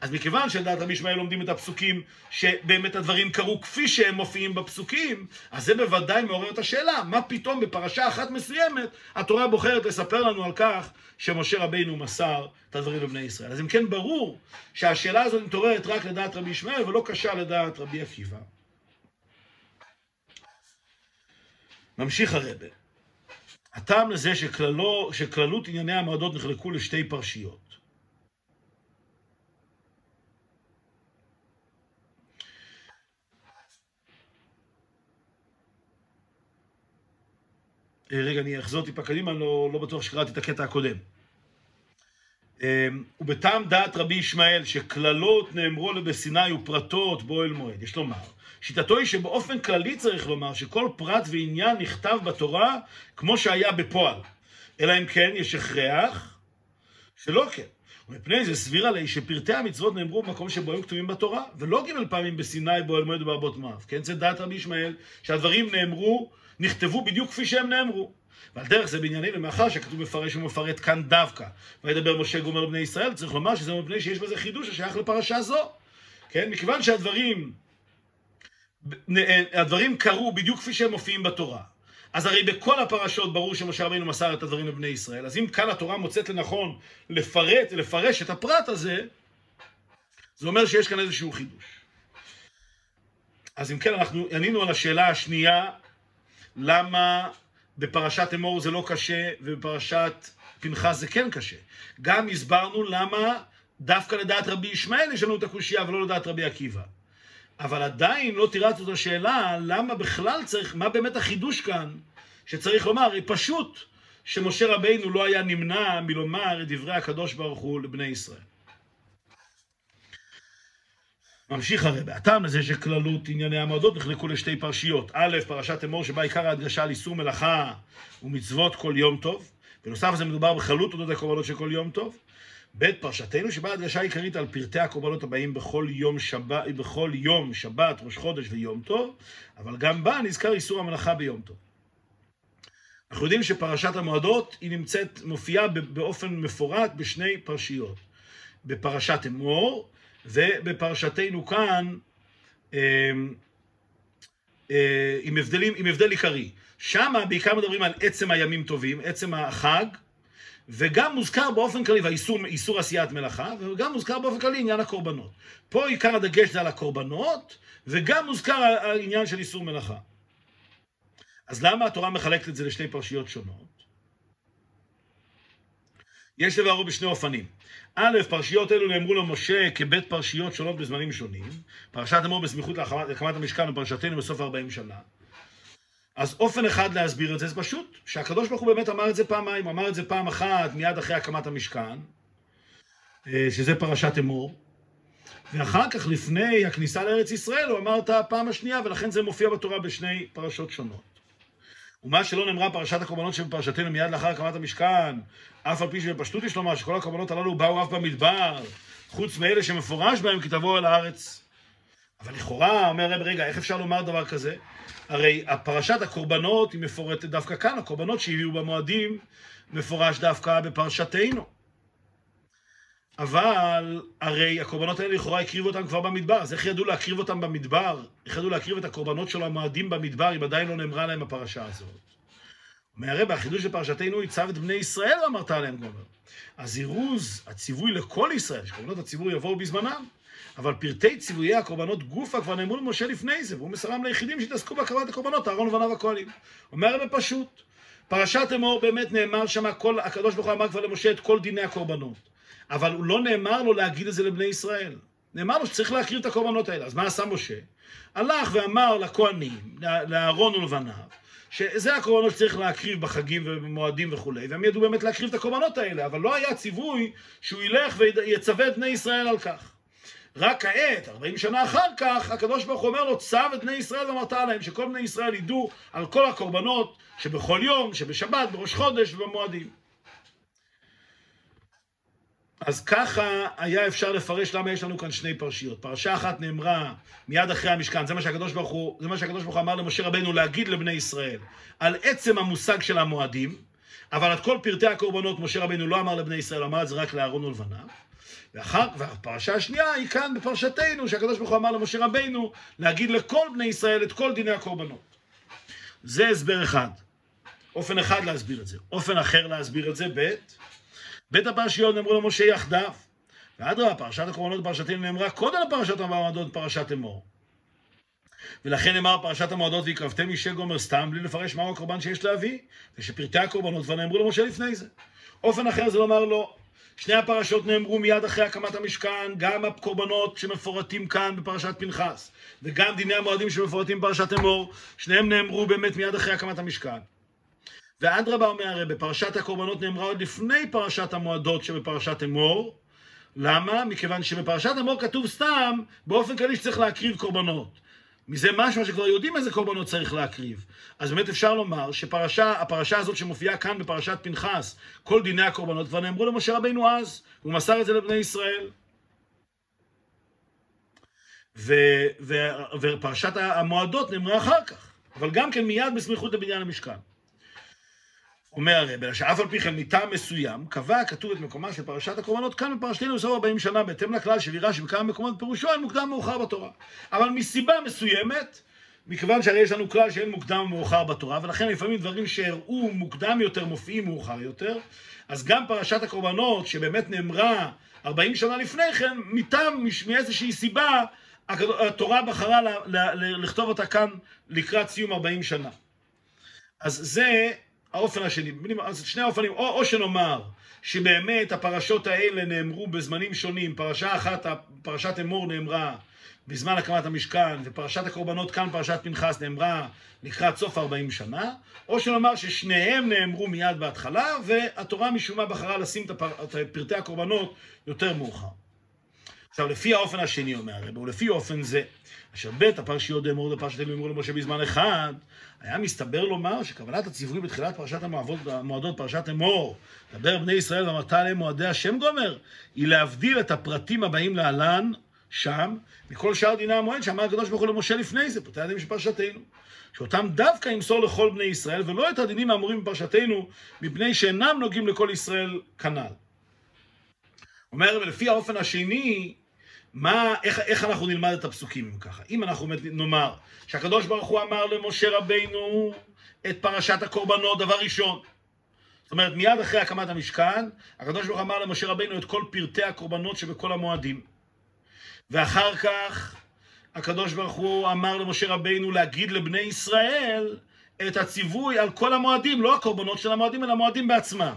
אז מכיוון שלדעת רבי ישמעאל לומדים את הפסוקים שבאמת הדברים קרו כפי שהם מופיעים בפסוקים, אז זה בוודאי מעורר את השאלה, מה פתאום בפרשה אחת מסוימת התורה בוחרת לספר לנו על כך שמשה רבינו מסר את הדברים לבני ישראל. אז אם כן ברור שהשאלה הזאת מתעוררת רק לדעת רבי ישמעאל ולא קשה לדעת רבי עקיבא. ממשיך הרבה. הטעם לזה שכללו, שכללות ענייני המועדות נחלקו לשתי פרשיות. אה, רגע, אני אחזור טיפה קדימה, לא, לא בטוח שקראתי את הקטע הקודם. אה, ובטעם דעת רבי ישמעאל, שקללות נאמרו לו בסיני ופרטות באוהל מועד. יש לומר, שיטתו היא שבאופן כללי צריך לומר שכל פרט ועניין נכתב בתורה כמו שהיה בפועל. אלא אם כן יש הכרח שלא כן. ומפני זה סביר עלי שפרטי המצוות נאמרו במקום שבו הם כתובים בתורה, ולא ג' פעמים בסיני, באוהל מועד ובהרבות מואב. כן, זה דעת רבי ישמעאל, שהדברים נאמרו נכתבו בדיוק כפי שהם נאמרו. ועל דרך זה בעניינים, ומאחר שכתוב מפרש ומפרט כאן דווקא, וידבר משה גומר לבני ישראל, צריך לומר שזה מפני שיש בזה חידוש השייך לפרשה זו. כן? מכיוון שהדברים, הדברים קרו בדיוק כפי שהם מופיעים בתורה. אז הרי בכל הפרשות ברור שמשה רבינו מסר את הדברים לבני ישראל. אז אם כאן התורה מוצאת לנכון לפרט, לפרש את הפרט הזה, זה אומר שיש כאן איזשהו חידוש. אז אם כן, אנחנו ענינו על השאלה השנייה למה בפרשת אמור זה לא קשה ובפרשת פנחס זה כן קשה. גם הסברנו למה דווקא לדעת רבי ישמעאל יש לנו את הקושייה ולא לדעת רבי עקיבא. אבל עדיין לא תירצנו את השאלה למה בכלל צריך, מה באמת החידוש כאן שצריך לומר, היא פשוט שמשה רבינו לא היה נמנע מלומר את דברי הקדוש ברוך הוא לבני ישראל. ממשיך הרבה. הטעם לזה שכללות ענייני המועדות נחלקו לשתי פרשיות. א', פרשת אמור שבה עיקר ההדגשה על איסור מלאכה ומצוות כל יום טוב. בנוסף לזה מדובר בחלות אודות הקורבנות של כל יום טוב. ב', פרשתנו שבה ההדגשה העיקרית על פרטי הקורבנות הבאים בכל יום, שבת, בכל יום שבת, ראש חודש ויום טוב, אבל גם בה נזכר איסור המלאכה ביום טוב. אנחנו יודעים שפרשת המועדות היא נמצאת, מופיעה באופן מפורט בשני פרשיות. בפרשת אמור ובפרשתנו כאן, אמ, אה, עם, הבדלים, עם הבדל עיקרי. שם בעיקר מדברים על עצם הימים טובים, עצם החג, וגם מוזכר באופן כללי, והאיסור איסור עשיית מלאכה, וגם מוזכר באופן כללי עניין הקורבנות. פה עיקר הדגש זה על הקורבנות, וגם מוזכר העניין של איסור מלאכה. אז למה התורה מחלקת את זה לשתי פרשיות שונות? יש לברו בשני אופנים. א', פרשיות אלו נאמרו למשה כבית פרשיות שונות בזמנים שונים. פרשת אמור בסמיכות להקמת המשכן ופרשתנו בסוף 40 שנה. אז אופן אחד להסביר את זה, זה פשוט, שהקדוש ברוך הוא באמת אמר את זה פעמיים, הוא אמר את זה פעם אחת מיד אחרי הקמת המשכן, אה, שזה פרשת אמור, ואחר כך, לפני הכניסה לארץ ישראל, הוא אמר את הפעם השנייה, ולכן זה מופיע בתורה בשני פרשות שונות. ומה שלא נאמרה פרשת הקורבנות שבפרשתנו מיד לאחר הקמת המשכן, אף על פי שבפשטות יש לומר שכל הקורבנות הללו באו אף במדבר, חוץ מאלה שמפורש בהם כי תבואו אל הארץ. אבל לכאורה, אומר רב, רגע, איך אפשר לומר דבר כזה? הרי פרשת הקורבנות היא מפורטת דווקא כאן, הקורבנות שהביאו במועדים מפורש דווקא בפרשתנו. אבל הרי הקורבנות האלה לכאורה הקריבו אותם כבר במדבר, אז איך ידעו להקריב אותם במדבר? איך ידעו להקריב את הקורבנות של המועדים במדבר אם עדיין לא נאמרה להם הפרשה הזאת? אומר הרי בחידוש של פרשתנו יצב את בני ישראל ואמרת עליהם גומר. הזירוז, הציווי לכל ישראל, שקורבנות הציבור יבואו בזמנם, אבל פרטי ציוויי הקורבנות גופה כבר נאמרו למשה לפני זה, והוא מסרם ליחידים שהתעסקו בהקרבת הקורבנות, אהרון ובניו הכהנים. אומר הרי פשוט, פרשת אמור באמת נאמר שם, הקדוש ברוך הוא אמר כבר למשה את כל דיני הקורבנות. אבל הוא לא נאמר לו להגיד את זה לבני ישראל. נאמר לו שצריך להקריב את הקורבנות האלה. אז מה עשה משה? הלך ואמר לכהנים, לאהרון ולבניו, שזה הקורבנות שצריך להקריב בחגים ובמועדים וכולי, והם ידעו באמת להקריב את הקורבנות האלה, אבל לא היה ציווי שהוא ילך ויצווה את בני ישראל על כך. רק כעת, 40 שנה אחר כך, הקדוש ברוך הוא אומר לו, צו את בני ישראל ואמרת עליהם, שכל בני ישראל ידעו על כל הקורבנות שבכל יום, שבשבת, בראש חודש ובמועדים. אז ככה היה אפשר לפרש למה יש לנו כאן שני פרשיות. פרשה אחת נאמרה מיד אחרי המשכן, זה מה שהקדוש ברוך הוא, זה מה שהקדוש ברוך הוא אמר למשה רבנו להגיד לבני ישראל, על עצם המושג של המועדים, אבל את כל פרטי הקורבנות משה רבנו לא אמר לבני ישראל, אמר את זה רק לאהרון ולבניו. ואחר, והפרשה השנייה היא כאן בפרשתנו, שהקדוש ברוך הוא אמר למשה רבנו להגיד לכל בני ישראל את כל דיני הקורבנות. זה הסבר אחד. אופן אחד להסביר את זה. אופן אחר להסביר את זה, ב' בית הפרשיות נאמרו למשה יחדיו. ואדרבה, פרשת הקורבנות בפרשתנו נאמרה קודם לפרשת המועדות בפרשת אמור. ולכן נאמר פרשת המועדות והקרבתם אישי גומר סתם, בלי לפרש מהו הקורבן שיש להביא, ושפרטי הקורבנות כבר נאמרו למשה לפני זה. אופן אחר זה לומר לו, שני הפרשות נאמרו מיד אחרי הקמת המשכן, גם הקורבנות שמפורטים כאן בפרשת פנחס, וגם דיני המועדים שמפורטים בפרשת אמור, שניהם נאמרו באמת מיד אחרי הקמת המשכן. ואדרבה אומר הרי, בפרשת הקורבנות נאמרה עוד לפני פרשת המועדות שבפרשת אמור. למה? מכיוון שבפרשת אמור כתוב סתם, באופן כללי שצריך להקריב קורבנות. מזה משהו שכבר יודעים איזה קורבנות צריך להקריב. אז באמת אפשר לומר שהפרשה הזאת שמופיעה כאן בפרשת פנחס, כל דיני הקורבנות כבר נאמרו למשה רבינו אז, הוא מסר את זה לבני ישראל. ו, ו, ופרשת המועדות נאמרה אחר כך, אבל גם כן מיד בסמיכות לבניין המשכן. אומר הרב, אלא שאף על פי כן מטעם מסוים, קבע הכתוב את מקומה של פרשת הקורבנות כאן בפרשתנו בסוף 40 שנה, בהתאם לכלל שנראה שבכמה מקומות פירושו אין מוקדם מאוחר בתורה. אבל מסיבה מסוימת, מכיוון שהרי יש לנו כלל שאין מוקדם מאוחר בתורה, ולכן לפעמים דברים שהראו מוקדם יותר מופיעים מאוחר יותר, אז גם פרשת הקורבנות, שבאמת נאמרה 40 שנה לפני כן, מטעם, מאיזושהי סיבה, התורה בחרה לכתוב אותה כאן לקראת סיום 40 שנה. אז זה האופן השני, שני האופנים, או, או שנאמר שבאמת הפרשות האלה נאמרו בזמנים שונים, פרשה אחת, פרשת אמור נאמרה בזמן הקמת המשכן, ופרשת הקורבנות כאן, פרשת פנחס, נאמרה לקראת סוף 40 שנה, או שנאמר ששניהם נאמרו מיד בהתחלה, והתורה משום מה בחרה לשים את פרטי הקורבנות יותר מאוחר. עכשיו, לפי האופן השני אומר הרב, ולפי אופן זה, אשר ב' הפרשיות דאמור לפרשת אלוהים אמרו למשה בזמן אחד, היה מסתבר לומר שכוונת הציווי בתחילת פרשת המועדות, פרשת אמור, דבר בני ישראל ואמרת עליהם מועדי השם גומר, היא להבדיל את הפרטים הבאים להלן, שם, מכל שאר דיני המועד שאמר הקדוש ברוך הוא למשה לפני זה, פרטי הדין של פרשתנו. שאותם דווקא ימסור לכל בני ישראל, ולא את הדינים האמורים בפרשתנו, מפני שאינם נוגעים לכל ישראל כנ"ל. אומר, ולפי האופן השני, מה, איך, איך אנחנו נלמד את הפסוקים ככה? אם אנחנו נאמר שהקדוש ברוך הוא אמר למשה רבינו את פרשת הקורבנות דבר ראשון. זאת אומרת, מיד אחרי הקמת המשכן, הקדוש ברוך הוא אמר למשה רבינו את כל פרטי הקורבנות שבכל המועדים. ואחר כך, הקדוש ברוך הוא אמר למשה רבינו להגיד לבני ישראל את הציווי על כל המועדים, לא הקורבנות של המועדים, אלא המועדים בעצמם.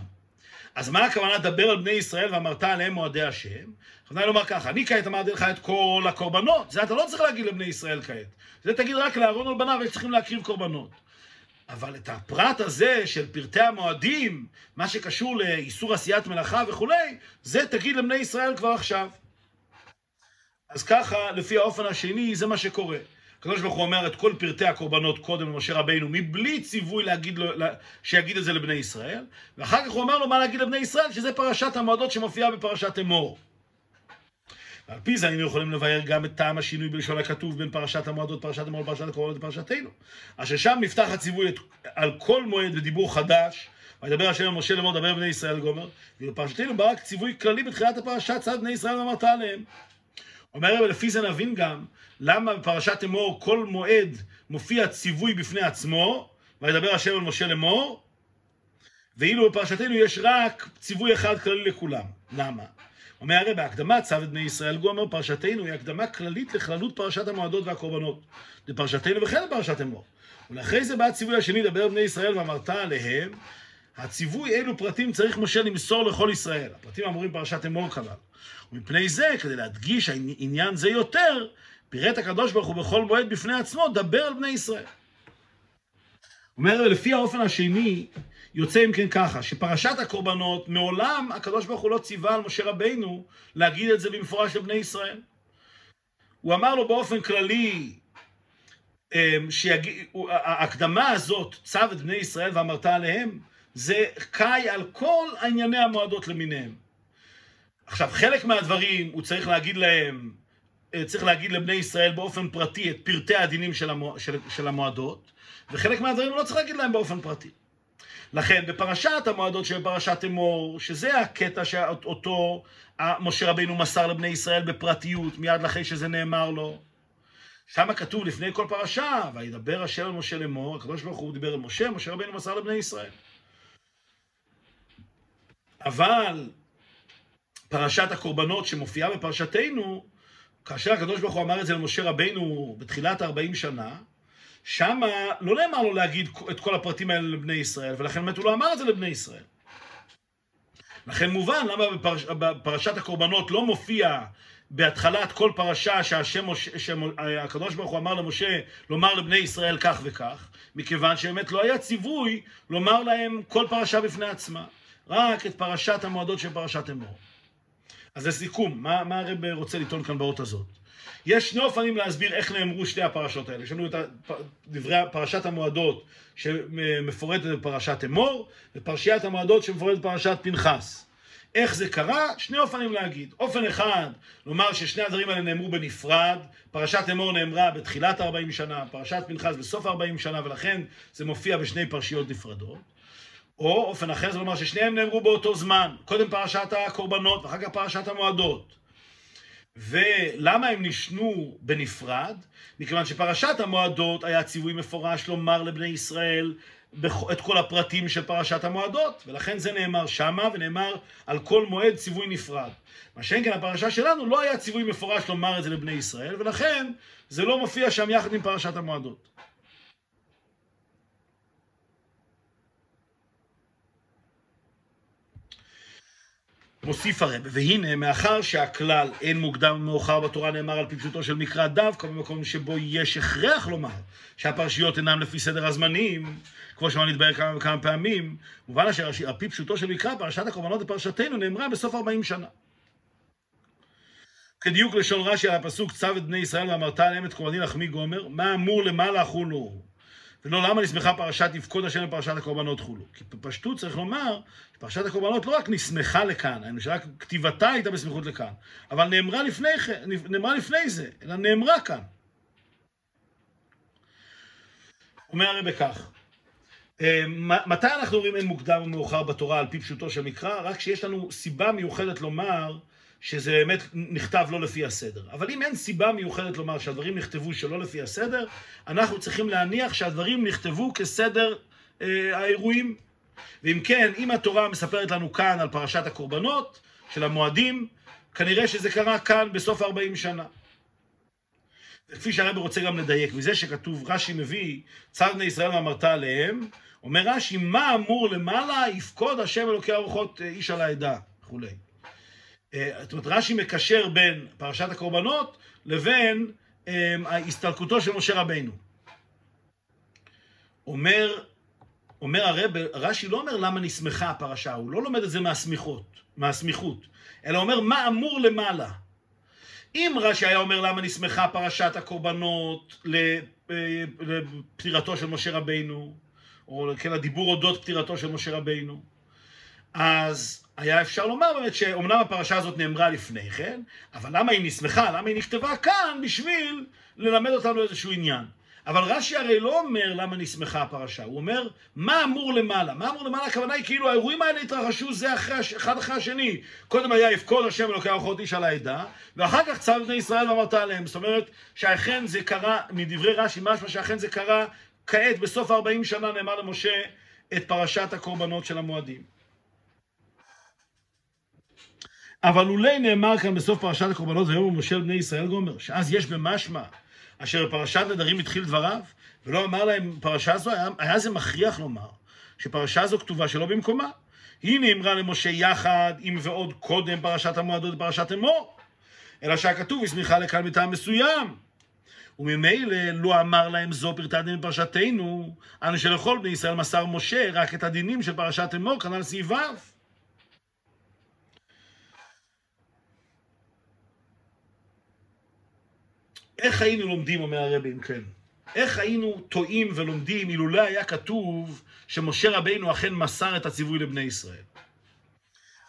אז מה הכוונה לדבר על בני ישראל ואמרת עליהם מועדי השם? הכוונה לומר ככה, אני כעת אמרתי לך את כל הקורבנות, זה אתה לא צריך להגיד לבני ישראל כעת. זה תגיד רק לאהרון ולבניו, יש צריכים להקריב קורבנות. אבל את הפרט הזה של פרטי המועדים, מה שקשור לאיסור עשיית מלאכה וכולי, זה תגיד לבני ישראל כבר עכשיו. אז ככה, לפי האופן השני, זה מה שקורה. הקדוש ברוך הוא אומר את כל פרטי הקורבנות קודם למשה רבינו, מבלי ציווי להגיד לו, שיגיד את זה לבני ישראל, ואחר כך הוא אומר לו מה להגיד לבני ישראל, שזה פרשת המועדות שמופיעה בפרשת אמור. ועל פי זה היינו יכולים לבאר גם את טעם השינוי בלשון הכתוב בין פרשת המועדות, פרשת אמור, פרשת הקורבנות ופרשתנו. אשר שם נפתח הציווי על כל מועד בדיבור חדש, וידבר השם למשה לאמור דבר בני ישראל גומר, ובפרשתנו בא רק ציווי כללי בתחילת הפרשה צד בני ישראל ואמרת עליהם. אומר ולפי זה נבין גם למה בפרשת אמור כל מועד מופיע ציווי בפני עצמו, וידבר השם על משה לאמור, ואילו בפרשתנו יש רק ציווי אחד כללי לכולם. למה? אומר הרי בהקדמה צו את בני ישראל גומר פרשתנו היא הקדמה כללית לכללות פרשת המועדות והקורבנות. לפרשתנו וכן לפרשת אמור. ולאחרי זה בא הציווי השני, דבר בני ישראל ואמרת עליהם, הציווי אילו פרטים צריך משה למסור לכל ישראל. הפרטים האמורים בפרשת אמור כלל. ומפני זה, כדי להדגיש עניין זה יותר, פירט הקדוש ברוך הוא בכל מועד בפני עצמו, דבר על בני ישראל. אומר, לפי האופן השני, יוצא אם כן ככה, שפרשת הקורבנות, מעולם הקדוש ברוך הוא לא ציווה על משה רבינו להגיד את זה במפורש לבני ישראל. הוא אמר לו באופן כללי, אמ, שההקדמה הזאת, צו את בני ישראל ואמרת עליהם, זה קאי על כל ענייני המועדות למיניהם. עכשיו, חלק מהדברים הוא צריך להגיד להם, אה, צריך להגיד לבני ישראל באופן פרטי את פרטי הדינים של, המוע, של, של המועדות, וחלק מהדברים הוא לא צריך להגיד להם באופן פרטי. לכן, בפרשת המועדות של פרשת אמור, שזה הקטע שאותו משה רבינו מסר לבני ישראל בפרטיות, מיד אחרי שזה נאמר לו, שם כתוב לפני כל פרשה, וידבר השם על משה לאמור, הקדוש ברוך הוא דיבר על משה, משה רבינו מסר לבני ישראל. אבל פרשת הקורבנות שמופיעה בפרשתנו, כאשר הקדוש ברוך הוא אמר את זה למשה רבינו בתחילת 40 שנה, שמה לא נאמר לו להגיד את כל הפרטים האלה לבני ישראל, ולכן באמת הוא לא אמר את זה לבני ישראל. לכן מובן למה בפרש, בפרשת הקורבנות לא מופיע בהתחלת כל פרשה שהשם, שהקדוש ברוך הוא אמר למשה לומר לבני ישראל כך וכך, מכיוון שבאמת לא היה ציווי לומר להם כל פרשה בפני עצמה, רק את פרשת המועדות של פרשת אמור. אז לסיכום, מה, מה הרב רוצה לטעון כאן באות הזאת? יש שני אופנים להסביר איך נאמרו שתי הפרשות האלה. יש לנו את דברי פרשת המועדות שמפורטת בפרשת אמור, ופרשיית המועדות שמפורטת בפרשת פנחס. איך זה קרה? שני אופנים להגיד. אופן אחד, לומר ששני הדברים האלה נאמרו בנפרד, פרשת אמור נאמרה בתחילת 40 שנה, פרשת פנחס בסוף 40 שנה, ולכן זה מופיע בשני פרשיות נפרדות. או אופן אחר זה לומר ששניהם נאמרו באותו זמן, קודם פרשת הקורבנות ואחר כך פרשת המועדות. ולמה הם נשנו בנפרד? מכיוון שפרשת המועדות היה ציווי מפורש לומר לבני ישראל את כל הפרטים של פרשת המועדות, ולכן זה נאמר שמה, ונאמר על כל מועד ציווי נפרד. מה שאין כן הפרשה שלנו לא היה ציווי מפורש לומר את זה לבני ישראל, ולכן זה לא מופיע שם יחד עם פרשת המועדות. מוסיף הרב, והנה, מאחר שהכלל אין מוקדם ומאוחר בתורה נאמר על פי פשוטו של מקרא דווקא במקום שבו יש הכרח לומר שהפרשיות אינם לפי סדר הזמנים, כמו שאמרנו נתבהר כמה וכמה פעמים, מובן אשר על פי פשוטו של מקרא, פרשת הקורבנות בפרשתנו נאמרה בסוף 40 שנה. כדיוק לשון רש"י על הפסוק צו את בני ישראל ואמרת עליהם את קורבני לחמי גומר, מה אמור למעלה חולו ולא למה נסמכה פרשת יפקוד השם לפרשת הקורבנות חולו. כי בפשטות צריך לומר שפרשת הקורבנות לא רק נסמכה לכאן, היינו שרק כתיבתה הייתה בסמיכות לכאן, אבל נאמרה לפני, נאמרה לפני זה, אלא נאמרה כאן. אומר הרי בכך, אה, מתי אנחנו אומרים אין מוקדם ומאוחר בתורה על פי פשוטו של מקרא? רק כשיש לנו סיבה מיוחדת לומר שזה באמת נכתב לא לפי הסדר. אבל אם אין סיבה מיוחדת לומר שהדברים נכתבו שלא לפי הסדר, אנחנו צריכים להניח שהדברים נכתבו כסדר אה, האירועים. ואם כן, אם התורה מספרת לנו כאן על פרשת הקורבנות של המועדים, כנראה שזה קרה כאן בסוף 40 שנה. וכפי שהרבי רוצה גם לדייק, מזה שכתוב, רש"י מביא, צר בני ישראל ואמרת עליהם, אומר רש"י, מה אמור למעלה יפקוד השם אלוקי הרוחות אה, איש על העדה, וכולי. אה, זאת אומרת, רש"י מקשר בין פרשת הקורבנות לבין אה, הסתלקותו של משה רבינו. אומר, אומר הרב, רש"י לא אומר למה נסמכה הפרשה, הוא לא לומד את זה מהסמיכות, מהסמיכות, אלא אומר מה אמור למעלה. אם רש"י היה אומר למה נסמכה פרשת הקורבנות אה, לפטירתו של משה רבינו, או כן, הדיבור אודות פטירתו של משה רבינו, אז היה אפשר לומר באמת שאומנם הפרשה הזאת נאמרה לפני כן, אבל למה היא נסמכה, למה היא נכתבה כאן? בשביל ללמד אותנו איזשהו עניין. אבל רש"י הרי לא אומר למה נסמכה הפרשה, הוא אומר מה אמור למעלה. מה אמור למעלה? הכוונה היא כאילו האירועים האלה התרחשו זה אחרי, אחד אחרי השני. קודם היה יפקוד השם אלוקי ארוחות איש על העדה, ואחר כך צו בני ישראל ואמרת עליהם. זאת אומרת שאכן זה קרה, מדברי רש"י משמע שאכן זה קרה כעת, בסוף 40 שנה נאמר למשה את פרשת הקורבנות של המועדים. אבל אולי נאמר כאן בסוף פרשת הקורבנות, ויאמר משה לבני ישראל גומר, שאז יש במשמע, אשר בפרשת נדרים התחיל דבריו, ולא אמר להם פרשה זו, היה, היה זה מכריח לומר, שפרשה זו כתובה שלא במקומה. היא נאמרה למשה יחד עם ועוד קודם פרשת המועדות ופרשת אמור. אלא שהכתוב הסמיכה לכאן מטעם מסוים. וממילא לא אמר להם זו פרטי הדין בפרשתנו, אנו שלכל בני ישראל מסר משה רק את הדינים של פרשת אמור, כנ"ל סעיף ו'. איך היינו לומדים, אומר הרבי, אם כן? איך היינו טועים ולומדים אילולא היה כתוב שמשה רבינו אכן מסר את הציווי לבני ישראל?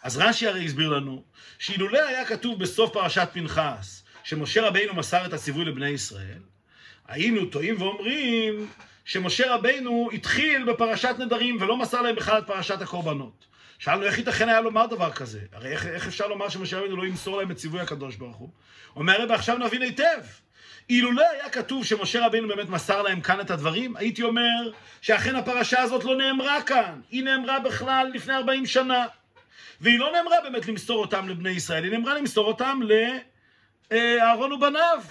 אז רש"י הרי הסביר לנו שאילולא היה כתוב בסוף פרשת פנחס שמשה רבינו מסר את הציווי לבני ישראל, היינו טועים ואומרים שמשה רבינו התחיל בפרשת נדרים ולא מסר להם בכלל את פרשת הקורבנות. שאלנו איך ייתכן היה לומר דבר כזה? הרי איך, איך אפשר לומר שמשה רבינו לא ימסור להם את ציווי הקדוש ברוך הוא? אומר רבי עכשיו נבין היטב. אילולא היה כתוב שמשה רבינו באמת מסר להם כאן את הדברים, הייתי אומר שאכן הפרשה הזאת לא נאמרה כאן. היא נאמרה בכלל לפני 40 שנה. והיא לא נאמרה באמת למסור אותם לבני ישראל, היא נאמרה למסור אותם לאהרון ובניו.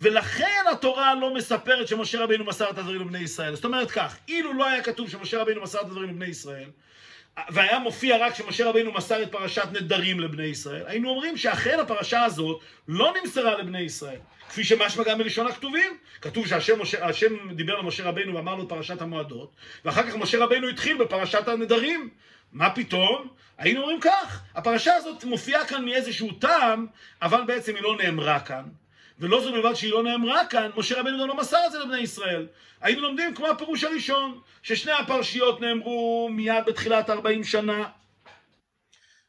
ולכן התורה לא מספרת שמשה רבינו מסר את הדברים לבני ישראל. זאת אומרת כך, אילו לא היה כתוב שמשה רבינו מסר את הדברים לבני ישראל, והיה מופיע רק שמשה רבינו מסר את פרשת נדרים לבני ישראל, היינו אומרים שאכן הפרשה הזאת לא נמסרה לבני ישראל. כפי שמשמע גם בלשון הכתובים. כתוב שהשם משה, דיבר למשה רבינו ואמר לו פרשת המועדות, ואחר כך משה רבינו התחיל בפרשת הנדרים. מה פתאום? היינו אומרים כך, הפרשה הזאת מופיעה כאן מאיזשהו טעם, אבל בעצם היא לא נאמרה כאן. ולא זו בלבד שהיא לא נאמרה כאן, משה רבנו גם לא מסר את זה לבני ישראל. היינו לומדים כמו הפירוש הראשון, ששני הפרשיות נאמרו מיד בתחילת 40 שנה,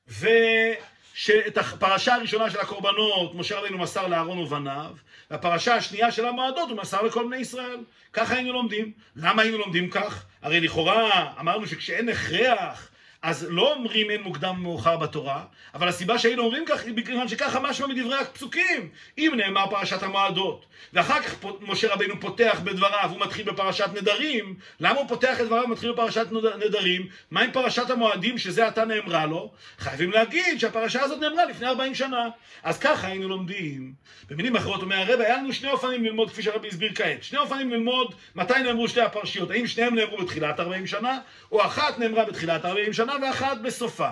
ושאת הפרשה הראשונה של הקורבנות, משה רבנו מסר לאהרון ובניו, והפרשה השנייה של המועדות הוא מסר לכל בני ישראל. ככה היינו לומדים. למה היינו לומדים כך? הרי לכאורה אמרנו שכשאין הכרח אז לא אומרים אין מוקדם ומאוחר בתורה, אבל הסיבה שהיינו אומרים כך היא בגלל שככה משמע מדברי הפסוקים. אם נאמר פרשת המועדות, ואחר כך משה רבינו פותח בדבריו, הוא מתחיל בפרשת נדרים, למה הוא פותח את דבריו ומתחיל בפרשת נדרים? מה עם פרשת המועדים שזה עתה נאמרה לו? חייבים להגיד שהפרשה הזאת נאמרה לפני 40 שנה. אז ככה היינו לומדים. במילים אחרות אומר הרב, היה לנו שני אופנים ללמוד כפי שהרבי הסביר כעת. שני אופנים ללמוד מתי נאמרו שתי הפרשיות. האם שניהם נאמרו בתחילת 40 שנה, או אחת נאמרה בתחילת 40 שנה ואחת בסופה.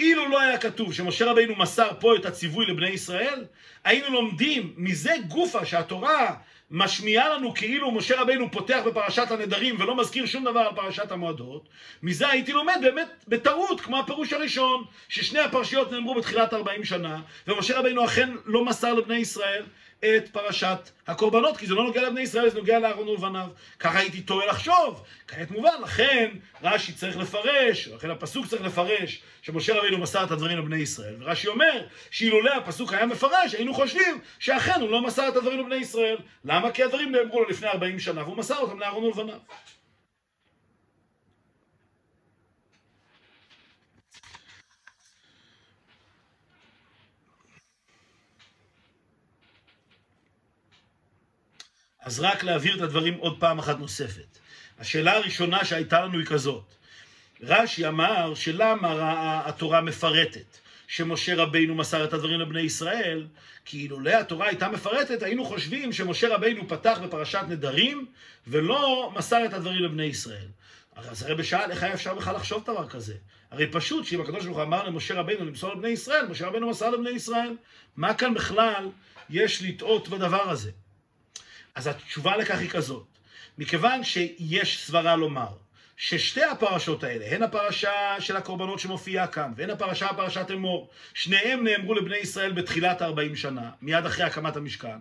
אילו לא היה כתוב שמשה רבינו מסר פה את הציווי לבני ישראל, היינו לומדים מזה גופה שהתורה משמיעה לנו כאילו משה רבינו פותח בפרשת הנדרים ולא מזכיר שום דבר על פרשת המועדות, מזה הייתי לומד באמת בטעות, כמו הפירוש הראשון, ששני הפרשיות נאמרו בתחילת 40 שנה, ומשה רבינו אכן לא מסר לבני ישראל את פרשת הקורבנות, כי זה לא נוגע לבני ישראל, זה נוגע לאהרון ולבניו. ככה הייתי טועה לחשוב. כעת מובן, לכן רש"י צריך לפרש, לכן הפסוק צריך לפרש, שמשה רבינו מסר את הדברים לבני ישראל. ורש"י אומר, שאילולא הפסוק היה מפרש, היינו חושבים שאכן הוא לא מסר את הדברים לבני ישראל. למה? כי הדברים נאמרו לו לפני 40 שנה, והוא מסר אותם לאהרון ולבניו. אז רק להבהיר את הדברים עוד פעם אחת נוספת. השאלה הראשונה שהייתה לנו היא כזאת. רש"י אמר שלמה התורה מפרטת שמשה רבינו מסר את הדברים לבני ישראל, כי אילולא התורה הייתה מפרטת, היינו חושבים שמשה רבינו פתח בפרשת נדרים ולא מסר את הדברים לבני ישראל. אז הרי בשאל, איך היה אפשר בכלל לחשוב דבר כזה? הרי פשוט שאם הקדוש ברוך הוא אמר למשה רבינו למסור לבני ישראל, משה רבינו מסר לבני ישראל. מה כאן בכלל יש לטעות בדבר הזה? אז התשובה לכך היא כזאת, מכיוון שיש סברה לומר ששתי הפרשות האלה, הן הפרשה של הקורבנות שמופיעה כאן, והן הפרשה, פרשת אמור, שניהם נאמרו לבני ישראל בתחילת 40 שנה, מיד אחרי הקמת המשכן,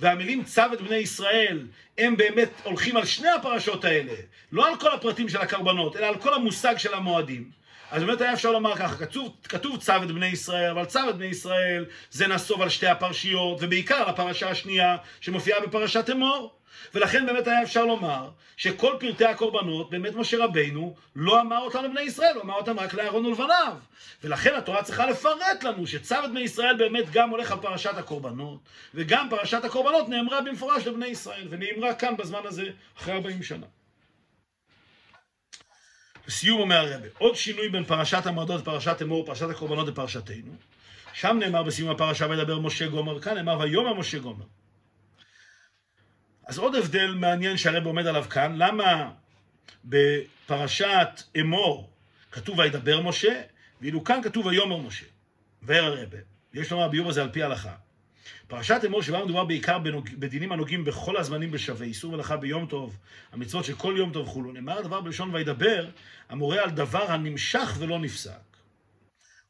והמילים צו את בני ישראל, הם באמת הולכים על שני הפרשות האלה, לא על כל הפרטים של הקורבנות, אלא על כל המושג של המועדים. אז באמת היה אפשר לומר ככה, כתוב, כתוב צו את בני ישראל, אבל צו את בני ישראל זה נסוב על שתי הפרשיות, ובעיקר הפרשה השנייה שמופיעה בפרשת אמור. ולכן באמת היה אפשר לומר שכל פרטי הקורבנות, באמת משה רבינו לא אמר אותם לבני ישראל, הוא אמר אותם רק לאהרון ולבניו. ולכן התורה צריכה לפרט לנו שצו את בני ישראל באמת גם הולך על פרשת הקורבנות, וגם פרשת הקורבנות נאמרה במפורש לבני ישראל, ונאמרה כאן בזמן הזה אחרי 40 שנה. לסיום אומר הרבה, עוד שינוי בין פרשת המועדות לפרשת אמור, פרשת הקורבנות לפרשתנו. שם נאמר בסיום הפרשה וידבר משה גומר, כאן נאמר ויאמר משה גומר. אז עוד הבדל מעניין שהרב עומד עליו כאן, למה בפרשת אמור כתוב וידבר משה, ואילו כאן כתוב ויאמר משה. ואר הרבה. יש לומר הביאור הזה על פי ההלכה. פרשת אמור שבה מדובר בעיקר. בדינים הנוגעים בכל הזמנים בשווה, איסור מלאכה ביום טוב, המצוות של כל יום טוב וכולו. נאמר הדבר בלשון וידבר, המורה על דבר הנמשך ולא נפסק.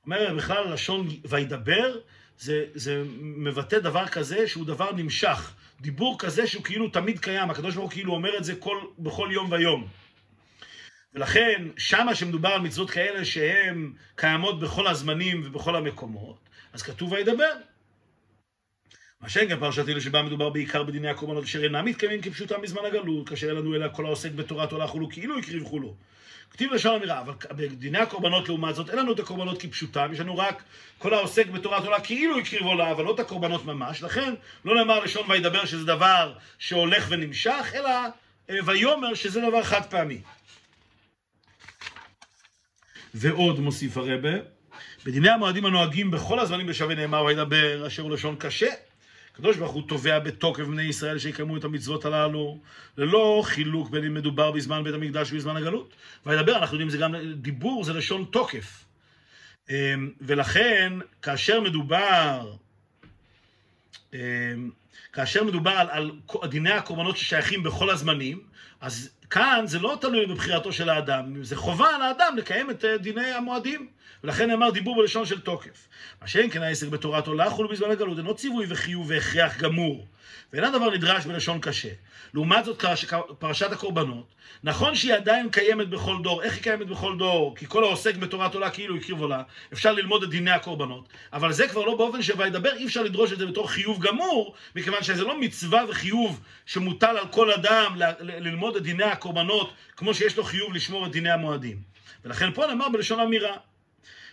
אומר בכלל לשון וידבר, זה, זה מבטא דבר כזה שהוא דבר נמשך. דיבור כזה שהוא כאילו תמיד קיים, הקדוש ברוך הוא כאילו אומר את זה כל, בכל יום ויום. ולכן, שמה שמדובר על מצוות כאלה שהן קיימות בכל הזמנים ובכל המקומות, אז כתוב וידבר. מה שאין גם פרשת אלו שבה מדובר בעיקר בדיני הקורבנות אשר אינם מתקיימים כפשוטם בזמן הגלות, כאשר אין לנו אלא כל העוסק בתורת עולה חולו כאילו הקריב חולו. כתיב לשון אמירה, אבל בדיני הקורבנות לעומת זאת, אין לנו את הקורבנות כפשוטם, יש לנו רק כל העוסק בתורת עולה כאילו הקריב עולה, אבל לא את הקורבנות ממש, לכן לא נאמר לשון וידבר שזה דבר שהולך ונמשך, אלא אה, ויאמר שזה דבר חד פעמי. ועוד מוסיף הרבה, בדיני המועדים הנוהגים בכל הזמנים בשווה נאמר וידבר, אשר הוא לשון קשה. הקדוש ברוך הוא תובע בתוקף בני ישראל שיקיימו את המצוות הללו, ללא חילוק בין אם מדובר בזמן בית המקדש ובזמן הגלות. וידבר, אנחנו יודעים, זה גם דיבור, זה לשון תוקף. אמ, ולכן, כאשר מדובר, אמ, כאשר מדובר על, על דיני הקורבנות ששייכים בכל הזמנים, אז כאן זה לא תלוי בבחירתו של האדם, זה חובה על האדם לקיים את אה, דיני המועדים. ולכן נאמר דיבור בלשון של תוקף. מה שאין כן העסק בתורת עולה חולו בזמן הגלות, אינו ציווי וחיוב והכרח גמור. ואין הדבר נדרש בלשון קשה. לעומת זאת פרשת הקורבנות, נכון שהיא עדיין קיימת בכל דור. איך היא קיימת בכל דור? כי כל העוסק בתורת עולה כאילו הקריב עולה, אפשר ללמוד את דיני הקורבנות. אבל זה כבר לא באופן שוידבר, אי אפשר לדרוש את זה בתור חיוב גמור, מכיוון שזה לא מצווה וחיוב שמוטל על כל אדם ללמוד את דיני הקורבנות, כמו שיש לו חיוב לשמור את דיני המועדים. ולכן פה נאמר בלשון אמירה.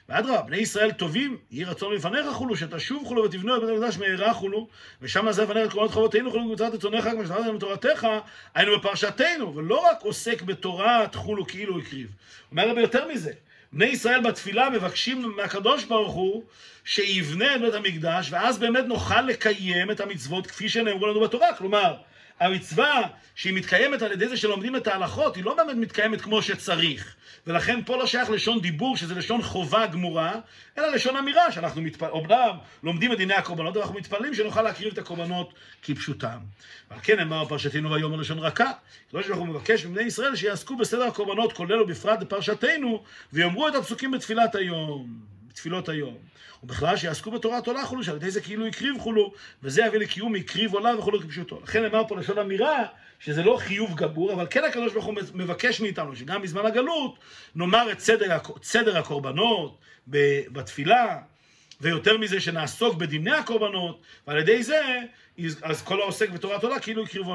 ואדרבה, בני ישראל טובים, יהי רצון לפניך חולו, שתשוב חולו ותבנו את בית המקדש מהרה חולו, ושם לפניך את קרונות חובותינו חולו וקבוצת רצונך, כמו שתפסת בתורתך, היינו בפרשתנו, ולא רק עוסק בתורת חולו כאילו הקריב. אומר רבי יותר מזה, בני ישראל בתפילה מבקשים מהקדוש ברוך הוא שיבנה את בית המקדש, ואז באמת נוכל לקיים את המצוות כפי שנאמרו לנו בתורה. כלומר, המצווה שהיא מתקיימת על ידי זה שלומדים את ההלכות, היא לא באמת מתקיימת כמו שצריך. ולכן פה לא שייך לשון דיבור, שזה לשון חובה גמורה, אלא לשון אמירה, שאנחנו מתפ... אומנם לומדים את דיני הקורבנות, אנחנו מתפללים שנוכל להקריב את הקורבנות כפשוטם. ועל כן אמר פרשתנו ויאמר לשון רכה. ברוך הוא מבקש מבני ישראל שיעסקו בסדר הקורבנות, כולל ובפרט בפרשתנו, ויאמרו את הפסוקים בתפילת היום, בתפילות היום. ובכלל שיעסקו בתורת עולה חולו, שעל ידי זה כאילו הקריב חולו, וזה יביא לקיום הקריב עולה וכולו כפשוטו. לכן נאמר פה לשון אמירה, שזה לא חיוב גבור, אבל כן הקדוש ברוך הוא מבקש מאיתנו, שגם בזמן הגלות נאמר את סדר, סדר הקורבנות בתפילה, ויותר מזה שנעסוק בדיני הקורבנות, ועל ידי זה, אז כל העוסק בתורת עולה כאילו הקריב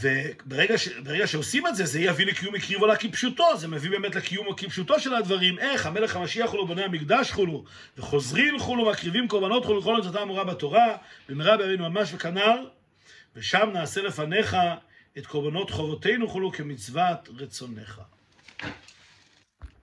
וברגע ש, שעושים את זה, זה יביא לקיום הקריב עולה כפשוטו, זה מביא באמת לקיום כפשוטו של הדברים. איך? המלך המשיח חולו, בני המקדש חולו, וחוזרים חולו, מקריבים קורבנות חולו, כל אותה אמורה בתורה, במהרה בימינו ממש וכנ"ל, ושם נעשה לפניך את קורבנות חובותינו חולו כמצוות רצונך.